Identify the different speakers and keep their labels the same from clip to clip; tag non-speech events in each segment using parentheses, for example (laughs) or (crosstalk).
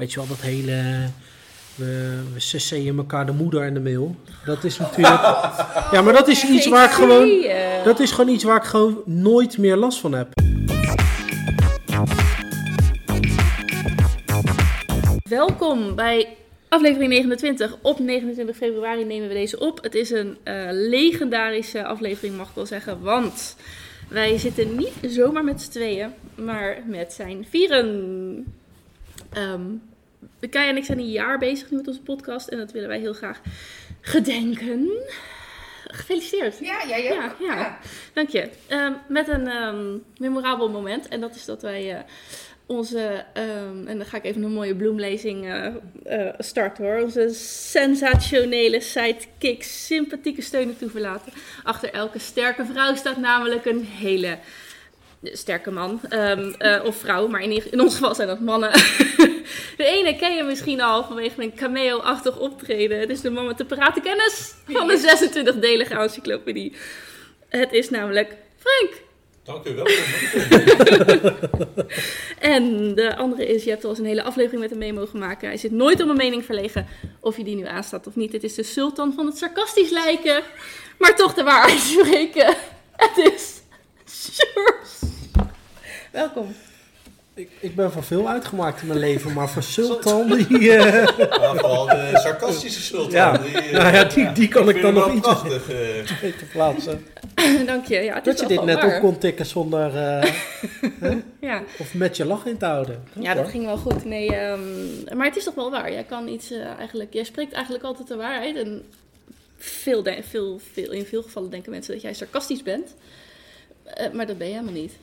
Speaker 1: weet je wel, dat hele... We, we cc'en elkaar de moeder en de mail. Dat is natuurlijk... (laughs) Ja, maar dat is iets waar ik gewoon...
Speaker 2: eh,
Speaker 1: Dat is gewoon iets waar ik gewoon nooit meer last van heb.
Speaker 2: Welkom bij aflevering 29. Op 29 februari nemen we deze op. Het is een eh, legendarische aflevering, mag ik wel zeggen. Want wij zitten niet zomaar met z'n tweeën, maar met zijn vieren. Ehm Kai en ik zijn een jaar bezig nu met onze podcast. En dat willen wij heel graag gedenken. Gefeliciteerd.
Speaker 3: Ja, jij.
Speaker 2: Ja, ja. Dank je. Ehm, met een ehm, memorabel moment. En dat is dat wij eh, onze, ehm, en dan ga ik even een mooie bloemlezing eh, eh, starten hoor. Onze sensationele sidekick, sympathieke steunen toeverlaten. Achter elke sterke vrouw staat namelijk een hele sterke man. Ehm, eh, of vrouw, maar in, in ons geval zijn dat mannen. (laughs) de ene ken je misschien al vanwege een cameo-achtig optreden. Het is de man met de paratenkennis van de 26-delige encyclopedie. Het is namelijk Frank.
Speaker 4: Dank u, welkom.
Speaker 2: En de andere is, je hebt al eens een hele aflevering met hem mee mogen maken. Hij zit nooit om een mening verlegen of je die nu aanstaat of niet. Het is de sultan van het sarcastisch lijken, maar toch de waarheid spreken. Het is Sjors. (laughs) Welkom.
Speaker 1: Ik, ik ben van veel uitgemaakt in mijn leven, maar voor (laughs) Sultan, die... eh,
Speaker 4: Maar vooral de sarcastische sultan.
Speaker 1: Ja,
Speaker 4: die, eh,
Speaker 1: nou ja, die, die kan ik dan nog iets
Speaker 4: prachtig. eh. (laughs)
Speaker 1: beter plaatsen. (clears throat)
Speaker 2: Dank je. Ja, het
Speaker 1: Dat
Speaker 2: is
Speaker 1: je dit net
Speaker 2: waar.
Speaker 1: op kon tikken zonder... eh,
Speaker 2: Ja.
Speaker 1: of met je lach in te houden.
Speaker 2: ja, dat ging wel goed. Nee, ehm, maar het is toch wel waar. Jij kan iets eh, eigenlijk... Jij spreekt eigenlijk altijd de waarheid. En veel, de- veel, veel, in veel gevallen denken mensen dat jij sarcastisch bent. Eh, maar dat ben je helemaal niet.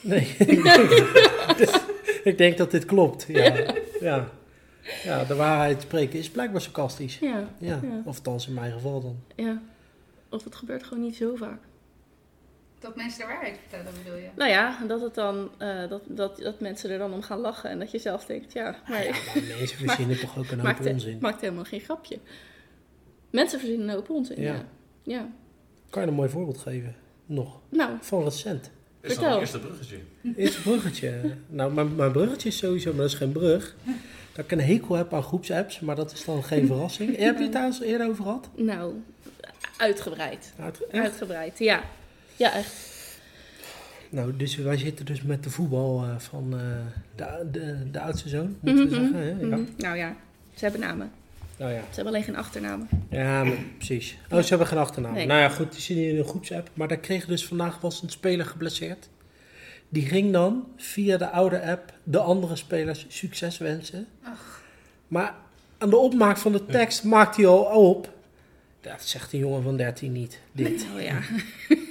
Speaker 1: Nee, (laughs) ik denk dat dit klopt. Ja. Ja. ja, de waarheid spreken is blijkbaar sarcastisch.
Speaker 2: Ja.
Speaker 1: Ja,
Speaker 2: Ja.
Speaker 1: of althans in mijn geval dan.
Speaker 2: Ja. Of het gebeurt gewoon niet zo vaak.
Speaker 3: Dat mensen de waarheid vertellen, bedoel je?
Speaker 2: Nou ja, dat, het dan, eh, dat, dat, dat mensen er dan om gaan lachen en dat je zelf denkt, ja, maar
Speaker 1: Ja, maar mensen (laughs) verzinnen toch ook een hoop
Speaker 2: maakt,
Speaker 1: onzin.
Speaker 2: maakt helemaal geen grapje. Mensen verzinnen een hoop onzin, ja.
Speaker 1: Ja.
Speaker 2: ja.
Speaker 1: Kan je een mooi voorbeeld geven? Nog.
Speaker 2: Nou,
Speaker 1: Van recent.
Speaker 4: Is dat eerste bruggetje?
Speaker 1: Eerst een bruggetje. (laughs) Nou, mijn, mijn bruggetje is sowieso, maar dat is geen brug. Dat ik een hekel heb aan groepsapps, maar dat is dan geen (laughs) verrassing. Heb je het daar eens eerder over gehad?
Speaker 2: nou, uitgebreid.
Speaker 1: Uit-?
Speaker 2: Uitgebreid, ja. Ja, echt.
Speaker 1: Nou, dus wij zitten dus met de voetbal eh, van eh, de, de, de oudste zoon, moeten we
Speaker 2: Mhm,
Speaker 1: zeggen. Hè? Ja.
Speaker 2: mhm. Nou ja, ze hebben namen.
Speaker 1: Nou ja.
Speaker 2: Ze hebben alleen geen achternamen.
Speaker 1: Ja, maar precies. Oh, ze hebben geen achternaam.
Speaker 2: Nee.
Speaker 1: Nou ja, goed, die zitten in een groepsapp. Maar daar kreeg dus vandaag was een speler geblesseerd. Die ging dan via de oude app de andere spelers succes wensen. Maar aan de opmaak van de tekst maakt hij al op. Dat zegt een jongen van 13 niet, dit.
Speaker 2: Oh ja.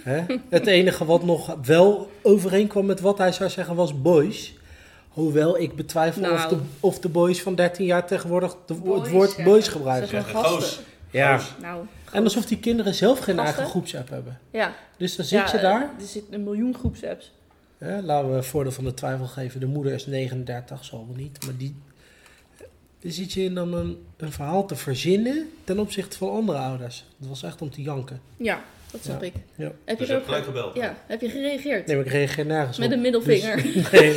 Speaker 1: Hè? Het enige wat nog wel overeenkwam met wat hij zou zeggen was boys. Hoewel ik betwijfel of,
Speaker 2: Nou.
Speaker 1: de, of de boys van 13 jaar tegenwoordig de,
Speaker 3: Boys
Speaker 1: het woord boys
Speaker 2: Ze
Speaker 1: gebruiken.
Speaker 4: goos.
Speaker 1: Ja.
Speaker 2: Nou,
Speaker 1: En alsof die kinderen zelf geen
Speaker 2: Gasten?
Speaker 1: eigen groepsapp hebben.
Speaker 2: ja.
Speaker 1: Dus dan zit
Speaker 2: Ja,
Speaker 1: je
Speaker 2: eh,
Speaker 1: daar.
Speaker 2: Er zitten een miljoen groepsapps.
Speaker 1: Hè, laten we voordeel van de twijfel geven. De moeder is 39, zal wel niet. Maar die. Dan zit je dan een, een verhaal te verzinnen ten opzichte van andere ouders. Dat was echt om te janken.
Speaker 2: Ja, dat snap
Speaker 1: Ja.
Speaker 2: ik.
Speaker 1: Ja.
Speaker 2: Heb
Speaker 4: Dus
Speaker 2: je
Speaker 4: hebt
Speaker 2: ook
Speaker 4: gelijk gebeld.
Speaker 2: Ja, heb je gereageerd?
Speaker 1: Nee, maar ik reageer nergens
Speaker 2: Met
Speaker 1: op.
Speaker 2: een middelvinger.
Speaker 1: Dus- (laughs) nee,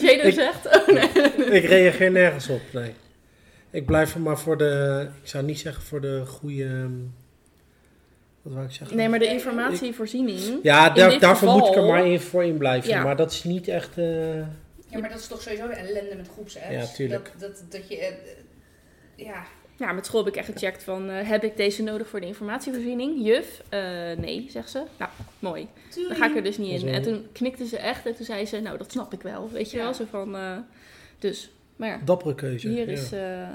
Speaker 1: (laughs)
Speaker 2: Jada
Speaker 1: Ik-
Speaker 2: zegt, oh nee. (laughs)
Speaker 1: ik reageer nergens op. Nee. Ik blijf er maar voor de. Ik zou niet zeggen voor de goede. ehm, Wat wou ik zeggen?
Speaker 2: Nee, maar de informatievoorziening.
Speaker 1: Ja, daar, daarvoor moet ik er maar in voor in blijven.
Speaker 2: Ja.
Speaker 1: Maar dat is niet echt. eh,
Speaker 3: Ja, maar dat is toch sowieso de ellende met groepsapps?
Speaker 1: Ja, tuurlijk.
Speaker 3: Dat, dat, dat je... eh, ja,
Speaker 2: Ja, met school heb ik echt gecheckt van, eh, heb ik deze nodig voor de informatievoorziening? Juf, eh, nee, zegt ze. Nou, mooi. Dan ga ik er dus niet in. En toen knikte ze echt en toen zei ze, nou, dat snap ik wel. Weet je
Speaker 3: Ja.
Speaker 2: wel, zo van, eh, dus. Maar ja,
Speaker 1: dappere keuze.
Speaker 2: hier
Speaker 1: ja.
Speaker 2: is, eh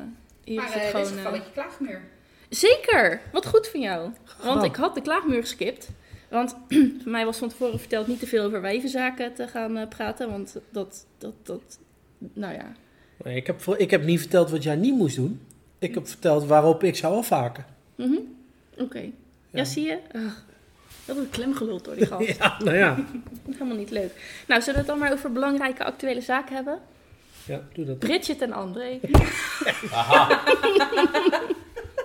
Speaker 2: hier
Speaker 3: maar
Speaker 2: is het
Speaker 3: is
Speaker 2: gewoon...
Speaker 3: klaagmuur.
Speaker 2: Zeker! Wat goed van jou. Want ik had de klaagmuur geskipt. Want (clears throat) voor mij was van tevoren verteld niet te veel over wijvenzaken te gaan eh, praten. Want dat, dat, dat, nou ja.
Speaker 1: Nee, ik, heb, voor- ik heb niet verteld wat jij niet moest doen. Ik heb verteld waarop ik zou afhaken.
Speaker 2: Mhm. Oké. Ja. zie je? Ugh. Dat wordt klem geluld door die (laughs) gast.
Speaker 1: Ja, nou ja. (laughs)
Speaker 2: Helemaal niet leuk. Nou, zullen we het dan maar over belangrijke actuele zaken hebben?
Speaker 1: Ja, doe dat.
Speaker 2: Bridget en André. (laughs)
Speaker 4: Aha.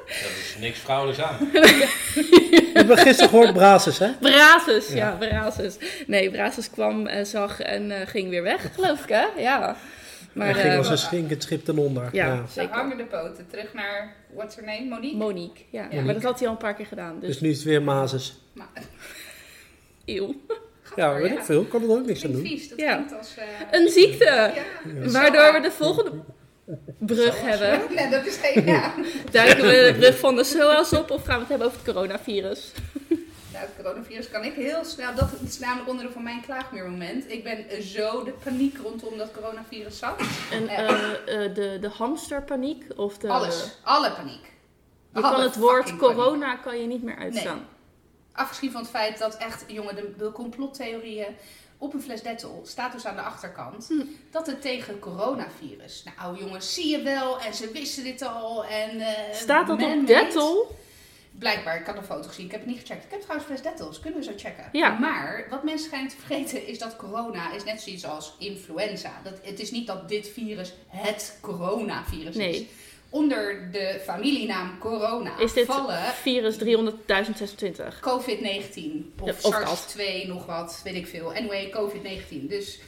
Speaker 4: Dat is niks vrouwelijks aan.
Speaker 1: We hebben gisteren gehoord Brazos, hè?
Speaker 2: Brazos, ja,
Speaker 1: Ja.
Speaker 2: Nee, Brazos kwam en zag en eh, ging weer weg, geloof ik, hè? Ja. Maar
Speaker 1: Maar ging
Speaker 2: eh,
Speaker 1: als een stinkend schip ten onder.
Speaker 2: ja,
Speaker 1: Ja.
Speaker 3: Ze hangen de poten. Terug naar, what's her name? Monique?
Speaker 2: Monique, ja.
Speaker 3: Ja.
Speaker 2: Maar dat had hij al een paar keer gedaan. Dus,
Speaker 1: Dus nu is het weer Mazes.
Speaker 3: Maar, (laughs)
Speaker 2: eeuw.
Speaker 1: Ja, weet ik veel. Kan er ook niks aan doen.
Speaker 3: vies. Dat
Speaker 2: Ja.
Speaker 3: als... eh,
Speaker 2: Een ziekte!
Speaker 3: ja.
Speaker 2: Waardoor we de volgende brug hebben. (laughs)
Speaker 3: Nee, dat is geen... Ja.
Speaker 2: Duiken we de brug van de SOA's op of gaan we het hebben over het coronavirus?
Speaker 3: Het coronavirus kan ik heel snel. Dat is namelijk onderdeel van mijn klaagmeermoment. Ik ben zo de paniek rondom dat coronavirus zat.
Speaker 2: En eh, eh, de, de hamsterpaniek of de...
Speaker 3: Alles. Alle paniek.
Speaker 2: Je
Speaker 3: Alle
Speaker 2: kan het woord
Speaker 3: paniek.
Speaker 2: corona kan je niet meer uitstaan.
Speaker 3: Afgezien van het feit dat echt, jongen, de, de complottheorieën op een fles Dettol staat dus aan de achterkant
Speaker 2: Hm.
Speaker 3: dat het tegen coronavirus. Nou, jongens, zie je wel en ze wisten dit al en. eh,
Speaker 2: Staat dat op. Dettol?
Speaker 3: Blijkbaar, ik had een foto gezien, ik heb het niet gecheckt. Ik heb trouwens fles Dettol, dus kunnen we zo checken.
Speaker 2: Ja.
Speaker 3: Maar wat mensen schijnen te vergeten is dat corona is net zoiets als influenza. Dat, het is niet dat dit virus het coronavirus is.
Speaker 2: Nee.
Speaker 3: Onder de familienaam corona
Speaker 2: Is dit
Speaker 3: vallen
Speaker 2: virus 300.026?
Speaker 3: COVID-19 of
Speaker 2: Ja, of dat.
Speaker 3: SARS-2, nog wat, weet ik veel. Anyway, COVID-19. Dus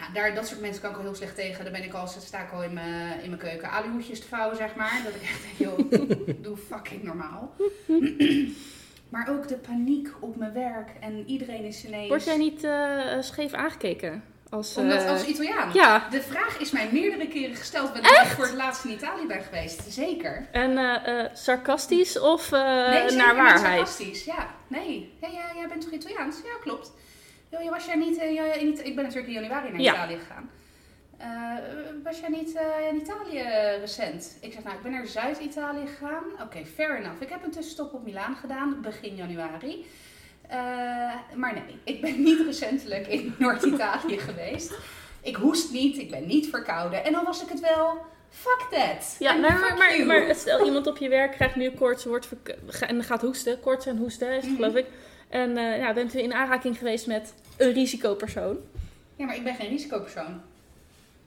Speaker 3: nou, daar, dat soort mensen kan ik al heel slecht tegen. Daar ben ik al, sta ik al in mijn, in mijn keuken aluhoedjes te vouwen, zeg maar. Dat ik echt denk, joh, (laughs) doe fucking normaal. maar ook de paniek op mijn werk en iedereen is ineens...
Speaker 2: Word jij niet eh, scheef aangekeken? Als,
Speaker 3: Omdat
Speaker 2: eh,
Speaker 3: als Italiaan.
Speaker 2: Ja,
Speaker 3: De vraag is mij meerdere keren gesteld wanneer ik voor het laatst in Italië ben geweest. Zeker.
Speaker 2: en eh, eh, sarcastisch of eh,
Speaker 3: Nee,
Speaker 2: naar
Speaker 3: niet
Speaker 2: waarheid?
Speaker 3: sarcastisch. Ja, nee. Ja, ja, jij bent toch Italiaans? Ja, klopt. Je was jij niet, eh, in Ita- ik ben natuurlijk in januari naar
Speaker 2: Ja.
Speaker 3: Italië gegaan. Eh, was jij niet eh, in Italië recent? Ik zeg, nou, ik ben naar Zuid-Italië gegaan. Oké, fair enough. Ik heb een tussenstop op Milaan gedaan, begin januari. Maar nee, ik ben niet recentelijk in (laughs) Noord-Italië geweest. Ik hoest niet, ik ben niet verkouden. En dan was ik het wel. Fuck that.
Speaker 2: Ja, maar, maar, maar, stel iemand op je werk krijgt nu koorts wordt en gaat hoesten. Koorts en hoesten is het,
Speaker 3: Mhm.
Speaker 2: geloof ik. En eh, ja, bent u in aanraking geweest met een risicopersoon.
Speaker 3: Ja, maar ik ben geen risicopersoon.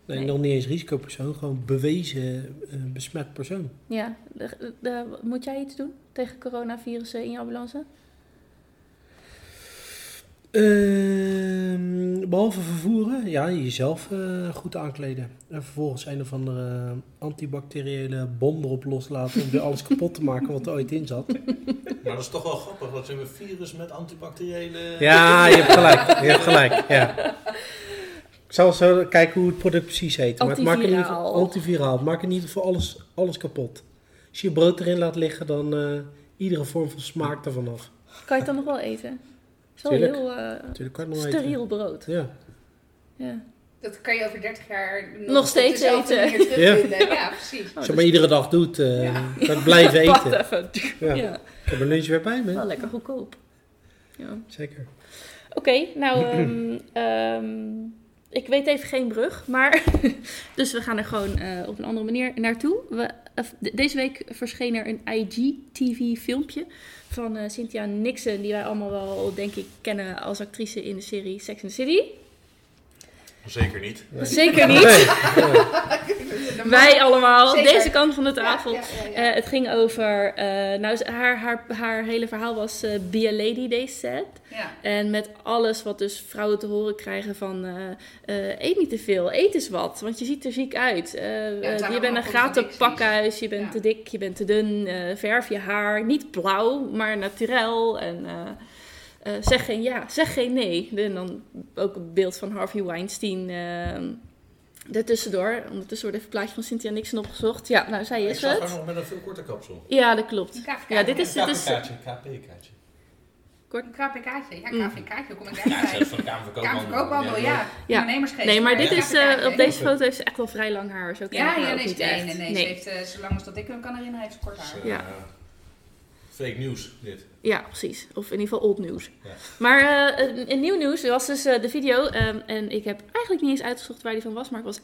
Speaker 1: Nee,
Speaker 2: Nee.
Speaker 1: nog niet eens risicopersoon. Gewoon bewezen eh, besmet persoon.
Speaker 2: Ja, de- de- moet jij iets doen tegen coronavirussen in je ambulance?
Speaker 1: Ehm, behalve vervoeren, ja, jezelf eh, goed aankleden. En vervolgens een of andere antibacteriële bom erop loslaten om weer alles kapot te maken wat er ooit in zat.
Speaker 4: Maar dat is toch wel grappig, dat ze een virus met antibacteriële...
Speaker 1: Ja, je hebt gelijk. Je hebt gelijk, ja. Ik zal zo kijken hoe het product precies heet. Maar het maakt in ieder geval
Speaker 2: Antiviraal.
Speaker 1: antiviraal. Het maakt in ieder geval alles, alles kapot. Als je je brood erin laat liggen, dan eh, iedere vorm van smaak ervan af.
Speaker 2: Kan je het dan nog wel eten? Het is wel
Speaker 1: Tuurlijk.
Speaker 2: heel eh,
Speaker 1: nog
Speaker 2: steriel brood.
Speaker 1: Ja.
Speaker 2: Ja.
Speaker 3: Dat kan je over 30 jaar
Speaker 2: Nog
Speaker 3: op
Speaker 2: steeds eten.
Speaker 3: terugvinden. Ja, precies.
Speaker 2: Oh,
Speaker 1: Als je maar iedere dag doet, eh
Speaker 3: Ja.
Speaker 1: kan blijven (laughs)
Speaker 2: Wacht
Speaker 1: eten.
Speaker 2: even.
Speaker 1: Ja.
Speaker 2: Ja.
Speaker 1: Ik heb mijn lunch weer bij me.
Speaker 2: Wel lekker goedkoop. Ja.
Speaker 1: Zeker.
Speaker 2: Oké, nou, ehm, ehm, ik weet even geen brug, maar. (laughs) dus we gaan er gewoon eh, op een andere manier naartoe. We, de- deze week verscheen er een IGTV-filmpje van eh, Cynthia Nixon, die wij allemaal wel, denk ik, kennen als actrice in de serie Sex and the City.
Speaker 4: Zeker niet.
Speaker 1: Nee.
Speaker 2: Zeker niet.
Speaker 1: Nee. (laughs)
Speaker 2: Wij allemaal,
Speaker 3: Zeker.
Speaker 2: deze kant van de tafel.
Speaker 3: Ja, ja, ja, ja.
Speaker 2: Eh, het ging over, eh, nou, haar, haar, haar hele verhaal was eh, Be a Lady, they said.
Speaker 3: Ja.
Speaker 2: En met alles wat dus vrouwen te horen krijgen van eh, eh, eet niet te veel, eet eens wat, want je ziet er ziek uit. Eh,
Speaker 3: het
Speaker 2: je bent een gratis pakhuis, je bent
Speaker 3: Ja.
Speaker 2: te dik, je bent te dun, eh, verf je haar, niet blauw, maar naturel. En eh, eh, zeg geen ja, zeg geen nee. En dan ook een beeld van Harvey Weinstein. eh Daartussendoor, ondertussen wordt even een plaatje van Cynthia Nixon opgezocht. Ja, nou, zij
Speaker 4: Ik
Speaker 2: is
Speaker 4: zag haar
Speaker 2: het.
Speaker 4: nog met een veel korter kapsel.
Speaker 2: Ja, dat klopt. Ja, dit is-
Speaker 4: Een
Speaker 2: dit is-
Speaker 4: KPK'tje, een KP-kaartje.
Speaker 3: Een KVK'tje. Ja,
Speaker 2: Mm.
Speaker 3: KVK'tje. Hoe kom ik
Speaker 4: Ja,
Speaker 3: daarbij?
Speaker 4: zelfs van de.
Speaker 3: Kamerverkoophandel, ja.
Speaker 2: Ja.
Speaker 3: Ondernemersgeest.
Speaker 2: Nee, maar dit
Speaker 3: Ja,
Speaker 2: is, eh,
Speaker 3: KVK.
Speaker 2: op deze foto heeft ze echt wel vrij lang haar. Zo
Speaker 3: Ja,
Speaker 2: haar
Speaker 3: ja, nee,
Speaker 2: niet
Speaker 3: nee,
Speaker 2: echt.
Speaker 3: nee, nee. Ze heeft, eh, zolang als dat ik hem kan herinneren, heeft ze kort haar.
Speaker 4: Dus,
Speaker 2: Ja.
Speaker 4: Fake news, dit.
Speaker 2: Ja, precies. Of in ieder geval old nieuws.
Speaker 4: Ja.
Speaker 2: Maar eh, een, nieuw nieuws was dus eh, de video. ehm, en ik heb eigenlijk niet eens uitgezocht waar die van was, maar ik was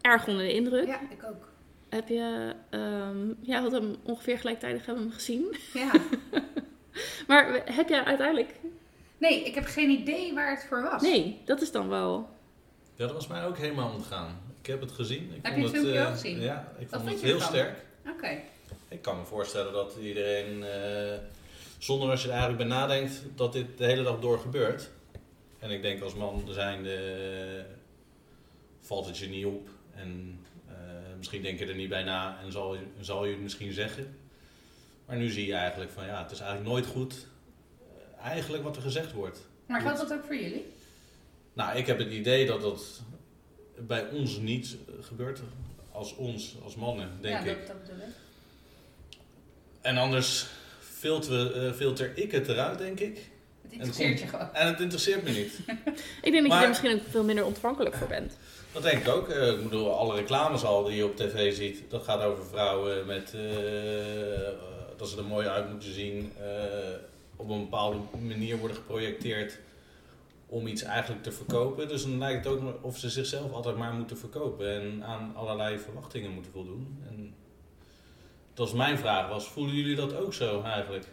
Speaker 2: erg onder de indruk.
Speaker 3: Ja, ik ook.
Speaker 2: Heb je, ehm ja, had hem ongeveer gelijktijdig hebben we hem gezien.
Speaker 3: Ja. (laughs)
Speaker 2: Maar heb jij uiteindelijk?
Speaker 3: Nee, ik heb geen idee waar het voor was.
Speaker 2: Nee, dat is dan wel.
Speaker 4: Ja, dat was mij ook helemaal ontgaan. Ik heb het gezien. Ik
Speaker 3: Heb
Speaker 4: vond
Speaker 3: je het filmpje
Speaker 4: eh,
Speaker 3: al gezien?
Speaker 4: Ja, ik
Speaker 3: Wat
Speaker 4: vond
Speaker 3: vond
Speaker 4: het heel
Speaker 3: ervan?
Speaker 4: sterk.
Speaker 3: Oké.
Speaker 4: Ik kan me voorstellen dat iedereen, eh, zonder als je er eigenlijk bij nadenkt, dat dit de hele dag door gebeurt. En ik denk als man zijnde, eh, valt het je niet op. En eh, misschien denk je er niet bij na en zal je, zal je het misschien zeggen. Maar nu zie je eigenlijk van ja, het is eigenlijk nooit goed eh, eigenlijk wat er gezegd wordt.
Speaker 3: Maar geldt dat ook voor jullie?
Speaker 4: Nou, ik heb het idee dat dat bij ons niet gebeurt. Als ons, als mannen, denk
Speaker 3: ja,
Speaker 4: ik.
Speaker 3: dat, dat bedoel ik.
Speaker 4: En anders filter, eh, filter ik het eruit, denk ik.
Speaker 3: Het interesseert je gewoon.
Speaker 4: En het interesseert me niet. (laughs)
Speaker 2: Ik denk dat je er misschien ook veel minder ontvankelijk voor bent.
Speaker 4: Dat denk ik ook. Eh, ik bedoel, alle reclames al die je op tv ziet, dat gaat over vrouwen met eh, eh, dat ze er mooi uit moeten zien. eh, op een bepaalde manier worden geprojecteerd om iets eigenlijk te verkopen. Dus dan lijkt het ook of ze zichzelf altijd maar moeten verkopen en aan allerlei verwachtingen moeten voldoen. En dat was mijn vraag was, voelen jullie dat ook zo eigenlijk?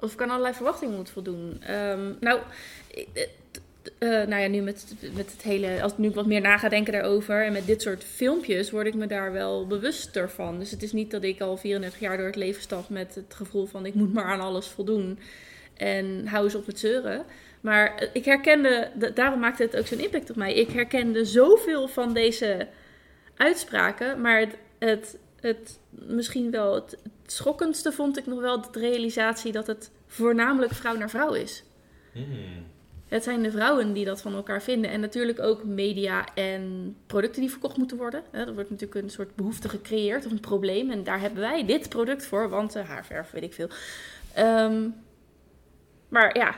Speaker 2: Of ik aan allerlei verwachtingen moet voldoen. Ehm, nou, eh, nou ja, nu met, met het hele, als ik nu wat meer na ga denken daarover en met dit soort filmpjes word ik me daar wel bewuster van. Dus het is niet dat ik al 34 jaar door het leven stap met het gevoel van ik moet maar aan alles voldoen en hou eens op met zeuren. Maar eh, ik herkende, da- daarom maakte het ook zo'n impact op mij. Ik herkende zoveel van deze uitspraken, maar het, het, het misschien wel het, het schokkendste vond ik nog wel de realisatie dat het voornamelijk vrouw naar vrouw is.
Speaker 4: Hmm.
Speaker 2: Het zijn de vrouwen die dat van elkaar vinden. En natuurlijk ook media en producten die verkocht moeten worden. Er wordt natuurlijk een soort behoefte gecreëerd of een probleem. En daar hebben wij dit product voor, want eh, haarverf, weet ik veel. Ehm, maar ja,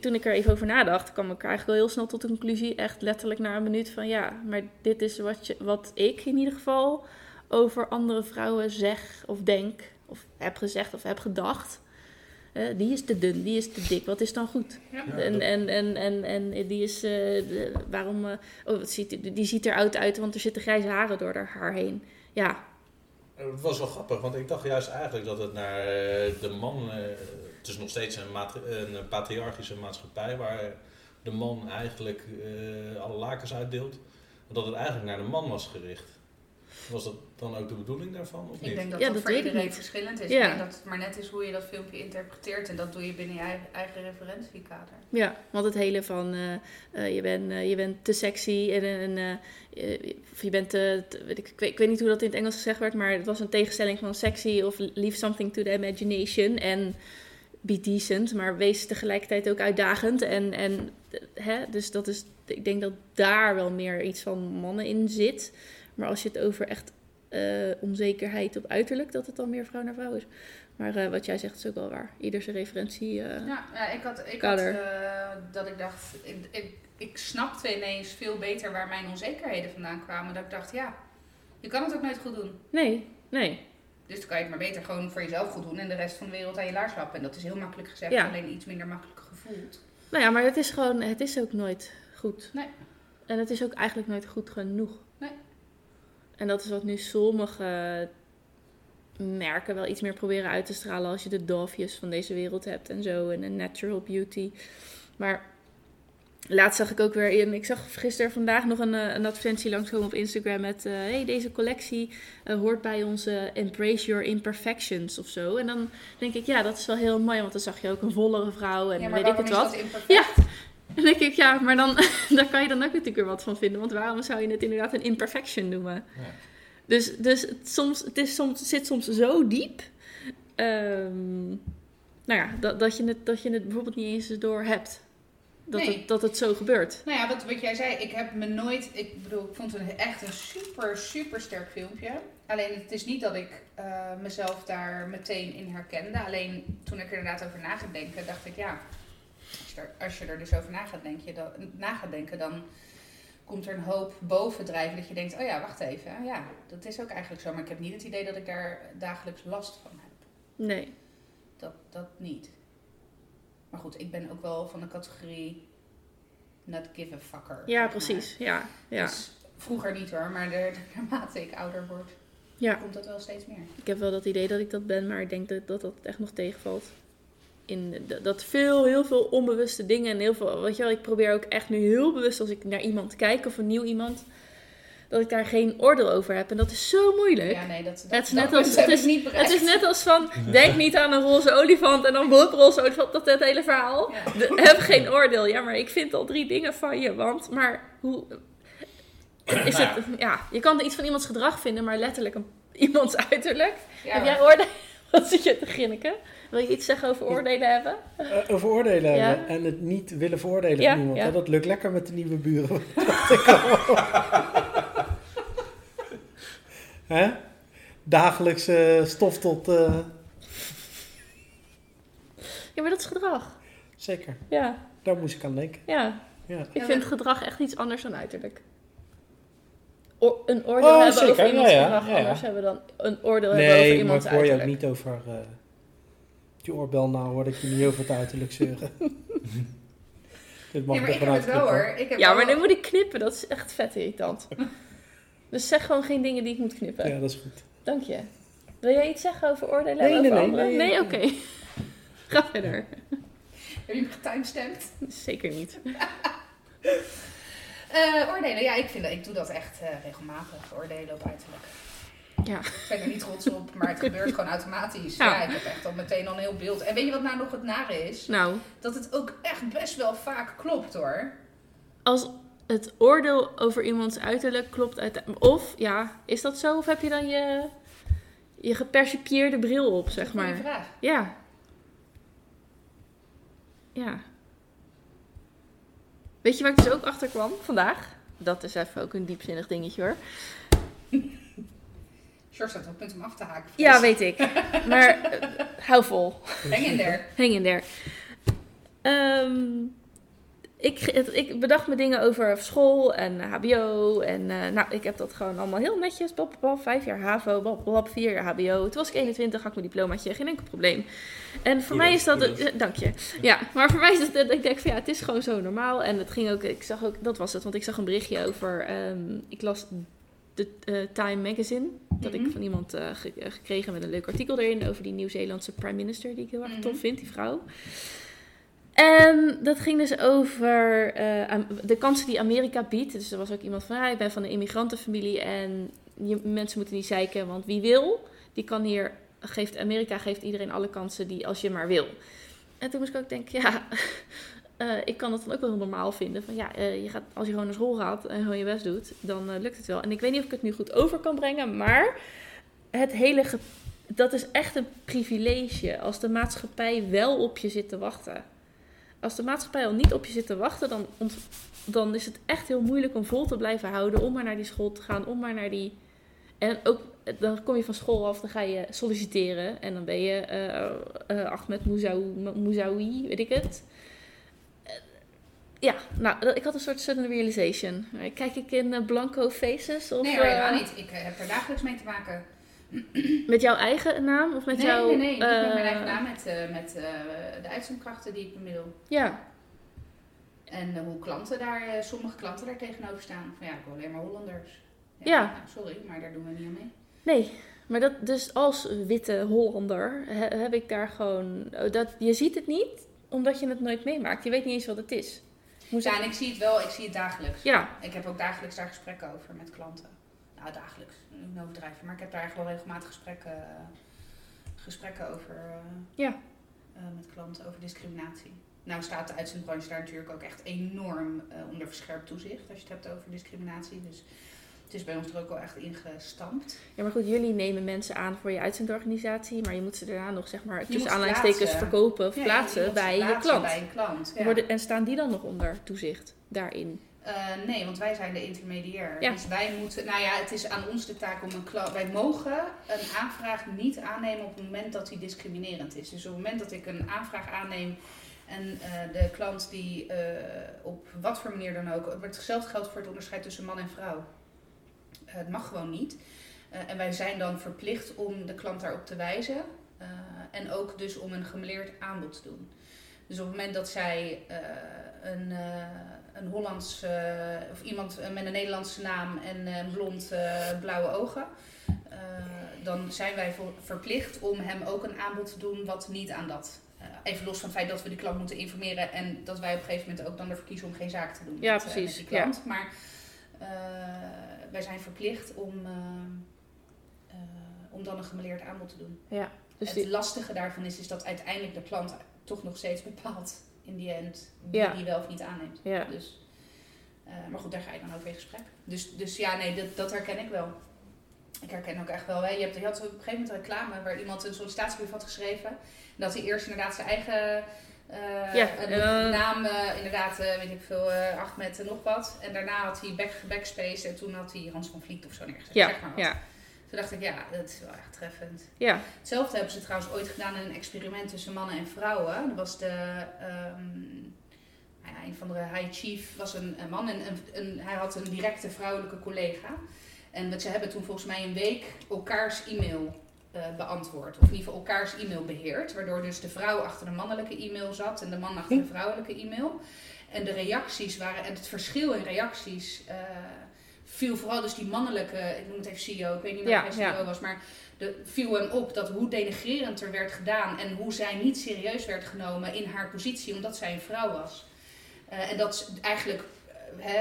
Speaker 2: toen ik er even over nadacht, kwam ik eigenlijk wel heel snel tot de conclusie, echt letterlijk na een minuut van ja, maar dit is wat, je, wat ik in ieder geval over andere vrouwen zeg of denk, of heb gezegd of heb gedacht. Eh, die is te dun, die is te dik, wat is dan goed? En, en, en, en, en die is, eh, de- waarom, eh, oh, ziet, die- ziet er oud uit, want er zitten grijze haren door haar haar heen. Ja,
Speaker 4: Het was wel grappig, want ik dacht juist eigenlijk dat het naar eh, de man. eh, het is nog steeds een, matri- een patriarchische maatschappij waar de man eigenlijk eh, alle lakens uitdeelt. Dat het eigenlijk naar de man was gericht. Was dat dan ook de bedoeling daarvan? Of
Speaker 3: Ik
Speaker 4: niet?
Speaker 3: denk dat
Speaker 2: Ja,
Speaker 3: dat,
Speaker 2: dat
Speaker 3: voor
Speaker 2: weet ik
Speaker 3: iedereen
Speaker 2: niet.
Speaker 3: verschillend is.
Speaker 2: Ja.
Speaker 3: Ik denk dat het maar net is hoe je dat filmpje interpreteert. En dat doe je binnen je eigen, eigen referentiekader.
Speaker 2: ja, want het hele van eh, eh, je, bent, eh, je bent te sexy en, en eh, eh, of je bent te, te- weet ik, ik, weet, ik weet niet hoe dat in het Engels gezegd werd, maar het was een tegenstelling van sexy of leave something to the imagination en be decent, maar wees tegelijkertijd ook uitdagend. En, en, hè, dus dat is, ik denk dat daar wel meer iets van mannen in zit. Maar als je het over echt eh, onzekerheid op uiterlijk, dat het dan meer vrouw naar vrouw is. Maar eh, wat jij zegt is ook wel waar. Ieder zijn referentie. eh,
Speaker 3: Ja, ja ik had, ik
Speaker 2: Kader.
Speaker 3: dat ik dacht, ik, ik, ik snapte ineens veel beter waar mijn onzekerheden vandaan kwamen. Dat ik dacht, ja, je kan het ook nooit goed doen.
Speaker 2: Nee, nee.
Speaker 3: Dus dan kan je het maar beter gewoon voor jezelf goed doen en de rest van de wereld aan je laars lappen. En dat is heel makkelijk gezegd,
Speaker 2: Ja.
Speaker 3: alleen iets minder makkelijk gevoeld.
Speaker 2: Nou ja, maar het is gewoon, het is ook nooit goed.
Speaker 3: Nee.
Speaker 2: En het is ook eigenlijk nooit goed genoeg. En dat is wat nu sommige merken wel iets meer proberen uit te stralen als je de Dove's van deze wereld hebt en zo. En een natural beauty. Maar laatst zag ik ook weer in, ik zag gisteren vandaag nog een, eh, een advertentie langskomen op Instagram met, eh, hey, deze collectie eh, hoort bij onze Embrace Your Imperfections of zo. En dan denk ik, ja, dat is wel heel mooi, want dan zag je ook een vollere vrouw en
Speaker 3: ja,
Speaker 2: weet ik het
Speaker 3: is
Speaker 2: wat.
Speaker 3: dat imperfect?
Speaker 2: Ja. En dan denk ik, ja, maar dan (laughs) daar kan je dan ook natuurlijk weer wat van vinden. Want waarom zou je het inderdaad een imperfection noemen?
Speaker 4: Ja.
Speaker 2: Dus, dus het, soms, het, is soms, zit soms zo diep. ehm, nou ja, dat, dat, je het, dat je het bijvoorbeeld niet eens door hebt. Dat,
Speaker 3: Nee.
Speaker 2: het, dat het zo gebeurt.
Speaker 3: Nou ja, wat, wat jij zei, ik heb me nooit. Ik bedoel, ik vond het echt een super, super sterk filmpje. Alleen het is niet dat ik eh, mezelf daar meteen in herkende. Alleen toen ik er inderdaad over na gaat denken, dacht ik ja. Als je er, als je er dus over na gaat, denken, dan, na gaat denken, dan komt er een hoop bovendrijven dat je denkt: oh ja, wacht even. Ja, dat is ook eigenlijk zo. Maar ik heb niet het idee dat ik daar dagelijks last van heb.
Speaker 2: Nee.
Speaker 3: Dat, dat niet. Maar goed, ik ben ook wel van de categorie not give a fucker.
Speaker 2: Ja, precies. Ja, ja.
Speaker 3: Dus vroeger niet hoor, maar de, naarmate ik ouder word,
Speaker 2: ja.
Speaker 3: komt dat wel steeds meer.
Speaker 2: Ik heb wel dat idee dat ik dat ben, maar ik denk dat dat, dat echt nog tegenvalt. In dat veel, heel veel onbewuste dingen en heel veel, weet je wel, ik probeer ook echt nu heel bewust als ik naar iemand kijk of een nieuw iemand, dat ik daar geen oordeel over heb. En dat is zo moeilijk.
Speaker 3: Ja, nee, dat, dat,
Speaker 2: Het is net als- het is-
Speaker 3: niet.
Speaker 2: Het is net als van, denk niet aan een roze olifant en dan boep, roze olifant, dat het hele verhaal.
Speaker 3: Ja.
Speaker 2: De- heb geen oordeel. Ja, maar ik vind al drie dingen van je, want, maar hoe... is het, ja, je kan iets van iemands gedrag vinden, maar letterlijk een, iemands uiterlijk.
Speaker 3: Ja,
Speaker 2: Heb jij oordelen? (laughs) Wat zit je te grinniken? Wil je iets zeggen over oordelen hebben?
Speaker 1: Eh, over oordelen
Speaker 2: Ja.
Speaker 1: hebben en het niet willen veroordelen
Speaker 2: Ja,
Speaker 1: van iemand.
Speaker 2: ja.
Speaker 1: hè, Dat lukt lekker met de nieuwe buren. (laughs) (laughs) Hè? Dagelijks eh, stof tot... eh,
Speaker 2: Ja, maar dat is gedrag.
Speaker 1: zeker,
Speaker 2: Ja,
Speaker 1: daar moest ik aan denken.
Speaker 2: ja.
Speaker 1: Ja.
Speaker 2: Ik vind gedrag echt iets anders dan uiterlijk. O- een oordeel
Speaker 1: Oh,
Speaker 2: hebben
Speaker 1: zeker.
Speaker 2: over iemands
Speaker 1: Ja, ja,
Speaker 2: gedrag
Speaker 1: ja, ja.
Speaker 2: anders hebben dan een oordeel hebben over
Speaker 1: Nee, maar
Speaker 2: iemands
Speaker 1: ik hoor je ook
Speaker 2: uiterlijk.
Speaker 1: niet over... eh die oorbel nou hoor ik je niet over het uiterlijk zeuren. (laughs) Dit mag
Speaker 3: Nee, maar ik heb
Speaker 1: vanuit
Speaker 3: het wel
Speaker 1: knippen.
Speaker 3: hoor. Ik heb
Speaker 2: Ja,
Speaker 3: wel-
Speaker 2: maar nu moet ik knippen. Dat is echt vet irritant. (laughs) dus zeg gewoon geen dingen die ik moet knippen.
Speaker 1: Ja, dat is goed.
Speaker 2: Dank je. Wil jij iets zeggen over oordelen
Speaker 1: Nee,
Speaker 2: over
Speaker 1: nee, nee,
Speaker 2: anderen?
Speaker 1: nee,
Speaker 2: Nee,
Speaker 1: nee.
Speaker 2: oké. (laughs) Ga verder.
Speaker 3: Heb je hem getimestampt?
Speaker 2: Zeker niet.
Speaker 3: Eh, oordelen, ja, ik, vind dat, ik doe dat echt eh, regelmatig. Oordelen op uiterlijk.
Speaker 2: Ja.
Speaker 3: Ik ben er niet trots op, maar het gebeurt gewoon automatisch.
Speaker 2: Ja.
Speaker 3: Ja. ik heb echt al meteen al een heel beeld. En weet je wat nou nog het nare is?
Speaker 2: Nou,
Speaker 3: Dat het ook echt best wel vaak klopt hoor.
Speaker 2: als het oordeel over iemands uiterlijk klopt uit... Of, ja, is dat zo? Of heb je dan je, je gepercipieerde bril op, zeg maar?
Speaker 3: vraag.
Speaker 2: Ja. Ja. Weet je waar ik dus ook achter kwam vandaag? Dat is even ook een diepzinnig dingetje hoor.
Speaker 3: George staat op het punt om af te haken.
Speaker 2: Ja, weet ik. Maar eh, hou vol.
Speaker 3: Hang in there.
Speaker 2: Hang in there. Ehm, ik, ik bedacht me dingen over school en HBO. En eh, nou, ik heb dat gewoon allemaal heel netjes. Bop, bop, vijf jaar HAVO, bop, bop, vier jaar HBO. Toen was ik 21, had ik mijn diplomaatje, geen enkel probleem. En voor
Speaker 4: Goed
Speaker 2: mij is dat... eh, dank je. Ja, maar voor mij is het... dat Ik denk van ja, het is gewoon zo normaal. En het ging ook... Ik zag ook... Dat was het, want ik zag een berichtje over... ehm, ik las de eh, Time Magazine. Dat
Speaker 3: Mhm.
Speaker 2: ik van iemand eh, ge- gekregen met een leuk artikel erin over die Nieuw-Zeelandse prime minister, die ik heel erg
Speaker 3: Mhm.
Speaker 2: tof vind, die vrouw. En dat ging dus over eh, de kansen die Amerika biedt. Dus er was ook iemand van, ah, ik ben van een immigrantenfamilie en je, mensen moeten niet zeiken, want wie wil, die kan hier, geeft, Amerika geeft iedereen alle kansen die als je maar wil. En toen moest ik ook denken, ja, (laughs) eh, ik kan dat dan ook wel normaal vinden. Van ja, eh, je gaat, als je gewoon naar school gaat en gewoon je best doet, dan lukt het wel. En ik weet niet of ik het nu goed over kan brengen, maar het hele, dat is echt een privilege als de maatschappij wel op je zit te wachten. Als de maatschappij al niet op je zit te wachten, dan, dan is het echt heel moeilijk om vol te blijven houden. Om maar naar die school te gaan, om maar naar die. En ook, dan kom je van school af, dan ga je solliciteren. En dan ben je eh eh Ahmed Mouzaoui, weet ik het. Eh, ja, nou, ik had een soort sudden realization. Kijk ik in blanco faces? Of,
Speaker 3: Nee, helemaal niet. Ik heb er dagelijks mee te maken.
Speaker 2: Met jouw eigen naam? Of met
Speaker 3: nee,
Speaker 2: jouw...
Speaker 3: nee, nee, niet met
Speaker 2: eh,
Speaker 3: mijn eigen naam. Met, eh, met eh, de uitzendkrachten die ik bemiddel.
Speaker 2: Ja,
Speaker 3: En eh, hoe klanten daar, eh, sommige klanten daar tegenover staan. Van ja, ik wil alleen maar Hollanders.
Speaker 2: Ja.
Speaker 3: nou, sorry, maar daar doen we niet aan mee.
Speaker 2: Nee, maar dat, dus als witte Hollander he- heb ik daar gewoon. oh, Dat, je ziet het niet omdat je het nooit meemaakt. Je weet niet eens wat het is. Hoe
Speaker 3: Ja, en ik zie het wel, ik zie het dagelijks.
Speaker 2: ja,
Speaker 3: Ik heb ook dagelijks daar gesprekken over met klanten. Nou, dagelijks, niet overdrijven, maar ik heb daar echt wel regelmatig gesprekken, gesprekken over eh,
Speaker 2: Ja.
Speaker 3: eh, met klanten over discriminatie. Nou staat de uitzendbranche daar natuurlijk ook echt enorm eh, onder verscherpt toezicht als je het hebt over discriminatie. Dus het is bij ons er ook wel echt ingestampt.
Speaker 2: ja, maar goed, jullie nemen mensen aan voor je uitzendorganisatie, maar je moet ze daarna nog zeg maar tussen aanleidingstekens verkopen of
Speaker 3: Ja,
Speaker 2: plaatsen bij je klant.
Speaker 3: Bij een klant, ja.
Speaker 2: Worden, en staan die dan nog onder toezicht daarin?
Speaker 3: Eh, nee, want wij zijn de intermediair.
Speaker 2: Ja.
Speaker 3: Dus wij moeten, nou ja, het is aan ons de taak om een klant. Wij mogen een aanvraag niet aannemen op het moment dat die discriminerend is. Dus op het moment dat ik een aanvraag aanneem en eh, de klant die eh, op wat voor manier dan ook. Hetzelfde geldt voor het onderscheid tussen man en vrouw. Het mag gewoon niet. En wij zijn dan verplicht om de klant daarop te wijzen. en ook dus om een gemeleerd aanbod te doen. Dus op het moment dat zij een, eh, een Hollands eh, of iemand eh, met een Nederlandse naam en blond blauwe ogen, dan zijn wij verplicht om hem ook een aanbod te doen wat niet aan dat. even los van het feit dat we die klant moeten informeren en dat wij op een gegeven moment ook dan ervoor kiezen om geen zaak te doen
Speaker 2: Ja,
Speaker 3: met,
Speaker 2: precies,
Speaker 3: met die klant. Maar eh, wij zijn verplicht om, om dan een gemeleerd aanbod te doen.
Speaker 2: Ja, dus
Speaker 3: het
Speaker 2: die,
Speaker 3: lastige daarvan is, is dat uiteindelijk de klant toch nog steeds bepaalt in die end wie
Speaker 2: Ja.
Speaker 3: die wel of niet aanneemt.
Speaker 2: ja.
Speaker 3: Dus Eh, maar goed, daar ga je dan over in gesprek. Dus, dus ja, nee, dat, dat herken ik wel. Ik herken ook echt wel. Hè. Je, hebt, je had op een gegeven moment een reclame waar iemand een sollicitatiebrief had geschreven. En dat hij eerst inderdaad zijn eigen eh,
Speaker 2: Ja, eh.
Speaker 3: naam, inderdaad, weet ik veel, Ahmed en nog wat. En daarna had hij back, backspace en toen had hij Hans van Vliet of zo neergezet.
Speaker 2: Ja,
Speaker 3: zeg maar wat.
Speaker 2: ja,
Speaker 3: Toen dacht ik, ja, dat is wel echt treffend.
Speaker 2: ja.
Speaker 3: Hetzelfde hebben ze trouwens ooit gedaan in een experiment tussen mannen en vrouwen. Dat was de, ehm, nou ja, een van de high chief was een, een man en een, een, hij had een directe vrouwelijke collega. En ze hebben toen volgens mij een week elkaars e-mail eh, beantwoord. Of in ieder geval elkaars e-mail beheerd. Waardoor dus de vrouw achter de mannelijke e-mail zat en de man achter de vrouwelijke e-mail. En de reacties waren, en het verschil in reacties eh, viel vooral dus die mannelijke, ik noem het even CEO, ik weet niet meer
Speaker 2: Ja,
Speaker 3: of hij CEO
Speaker 2: ja.
Speaker 3: was, maar de, viel hem op dat hoe denigrerend er werd gedaan en hoe zij niet serieus werd genomen in haar positie omdat zij een vrouw was. Eh, en dat eigenlijk eh, hè,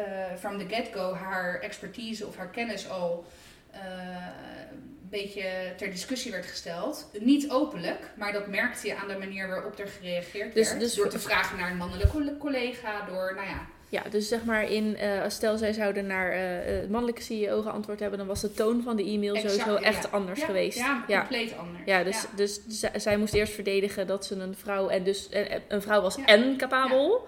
Speaker 3: eh, from the get-go haar expertise of haar kennis al een beetje ter discussie werd gesteld. Niet openlijk, maar dat merkte je aan de manier waarop er gereageerd
Speaker 2: Dus-
Speaker 3: werd.
Speaker 2: dus-
Speaker 3: door te vragen naar een mannelijke coll- collega, door, nou ja,
Speaker 2: Ja, dus zeg maar in, eh, stel zij zouden naar eh, het mannelijke CEO geantwoord hebben, dan was de toon van de e-mail
Speaker 3: Exact,
Speaker 2: sowieso
Speaker 3: ja.
Speaker 2: echt anders
Speaker 3: ja,
Speaker 2: geweest.
Speaker 3: Ja,
Speaker 2: ja.
Speaker 3: compleet anders.
Speaker 2: Ja, dus,
Speaker 3: Ja.
Speaker 2: dus z- zij moest eerst verdedigen dat ze een vrouw en dus een vrouw was
Speaker 3: Ja.
Speaker 2: en capabel.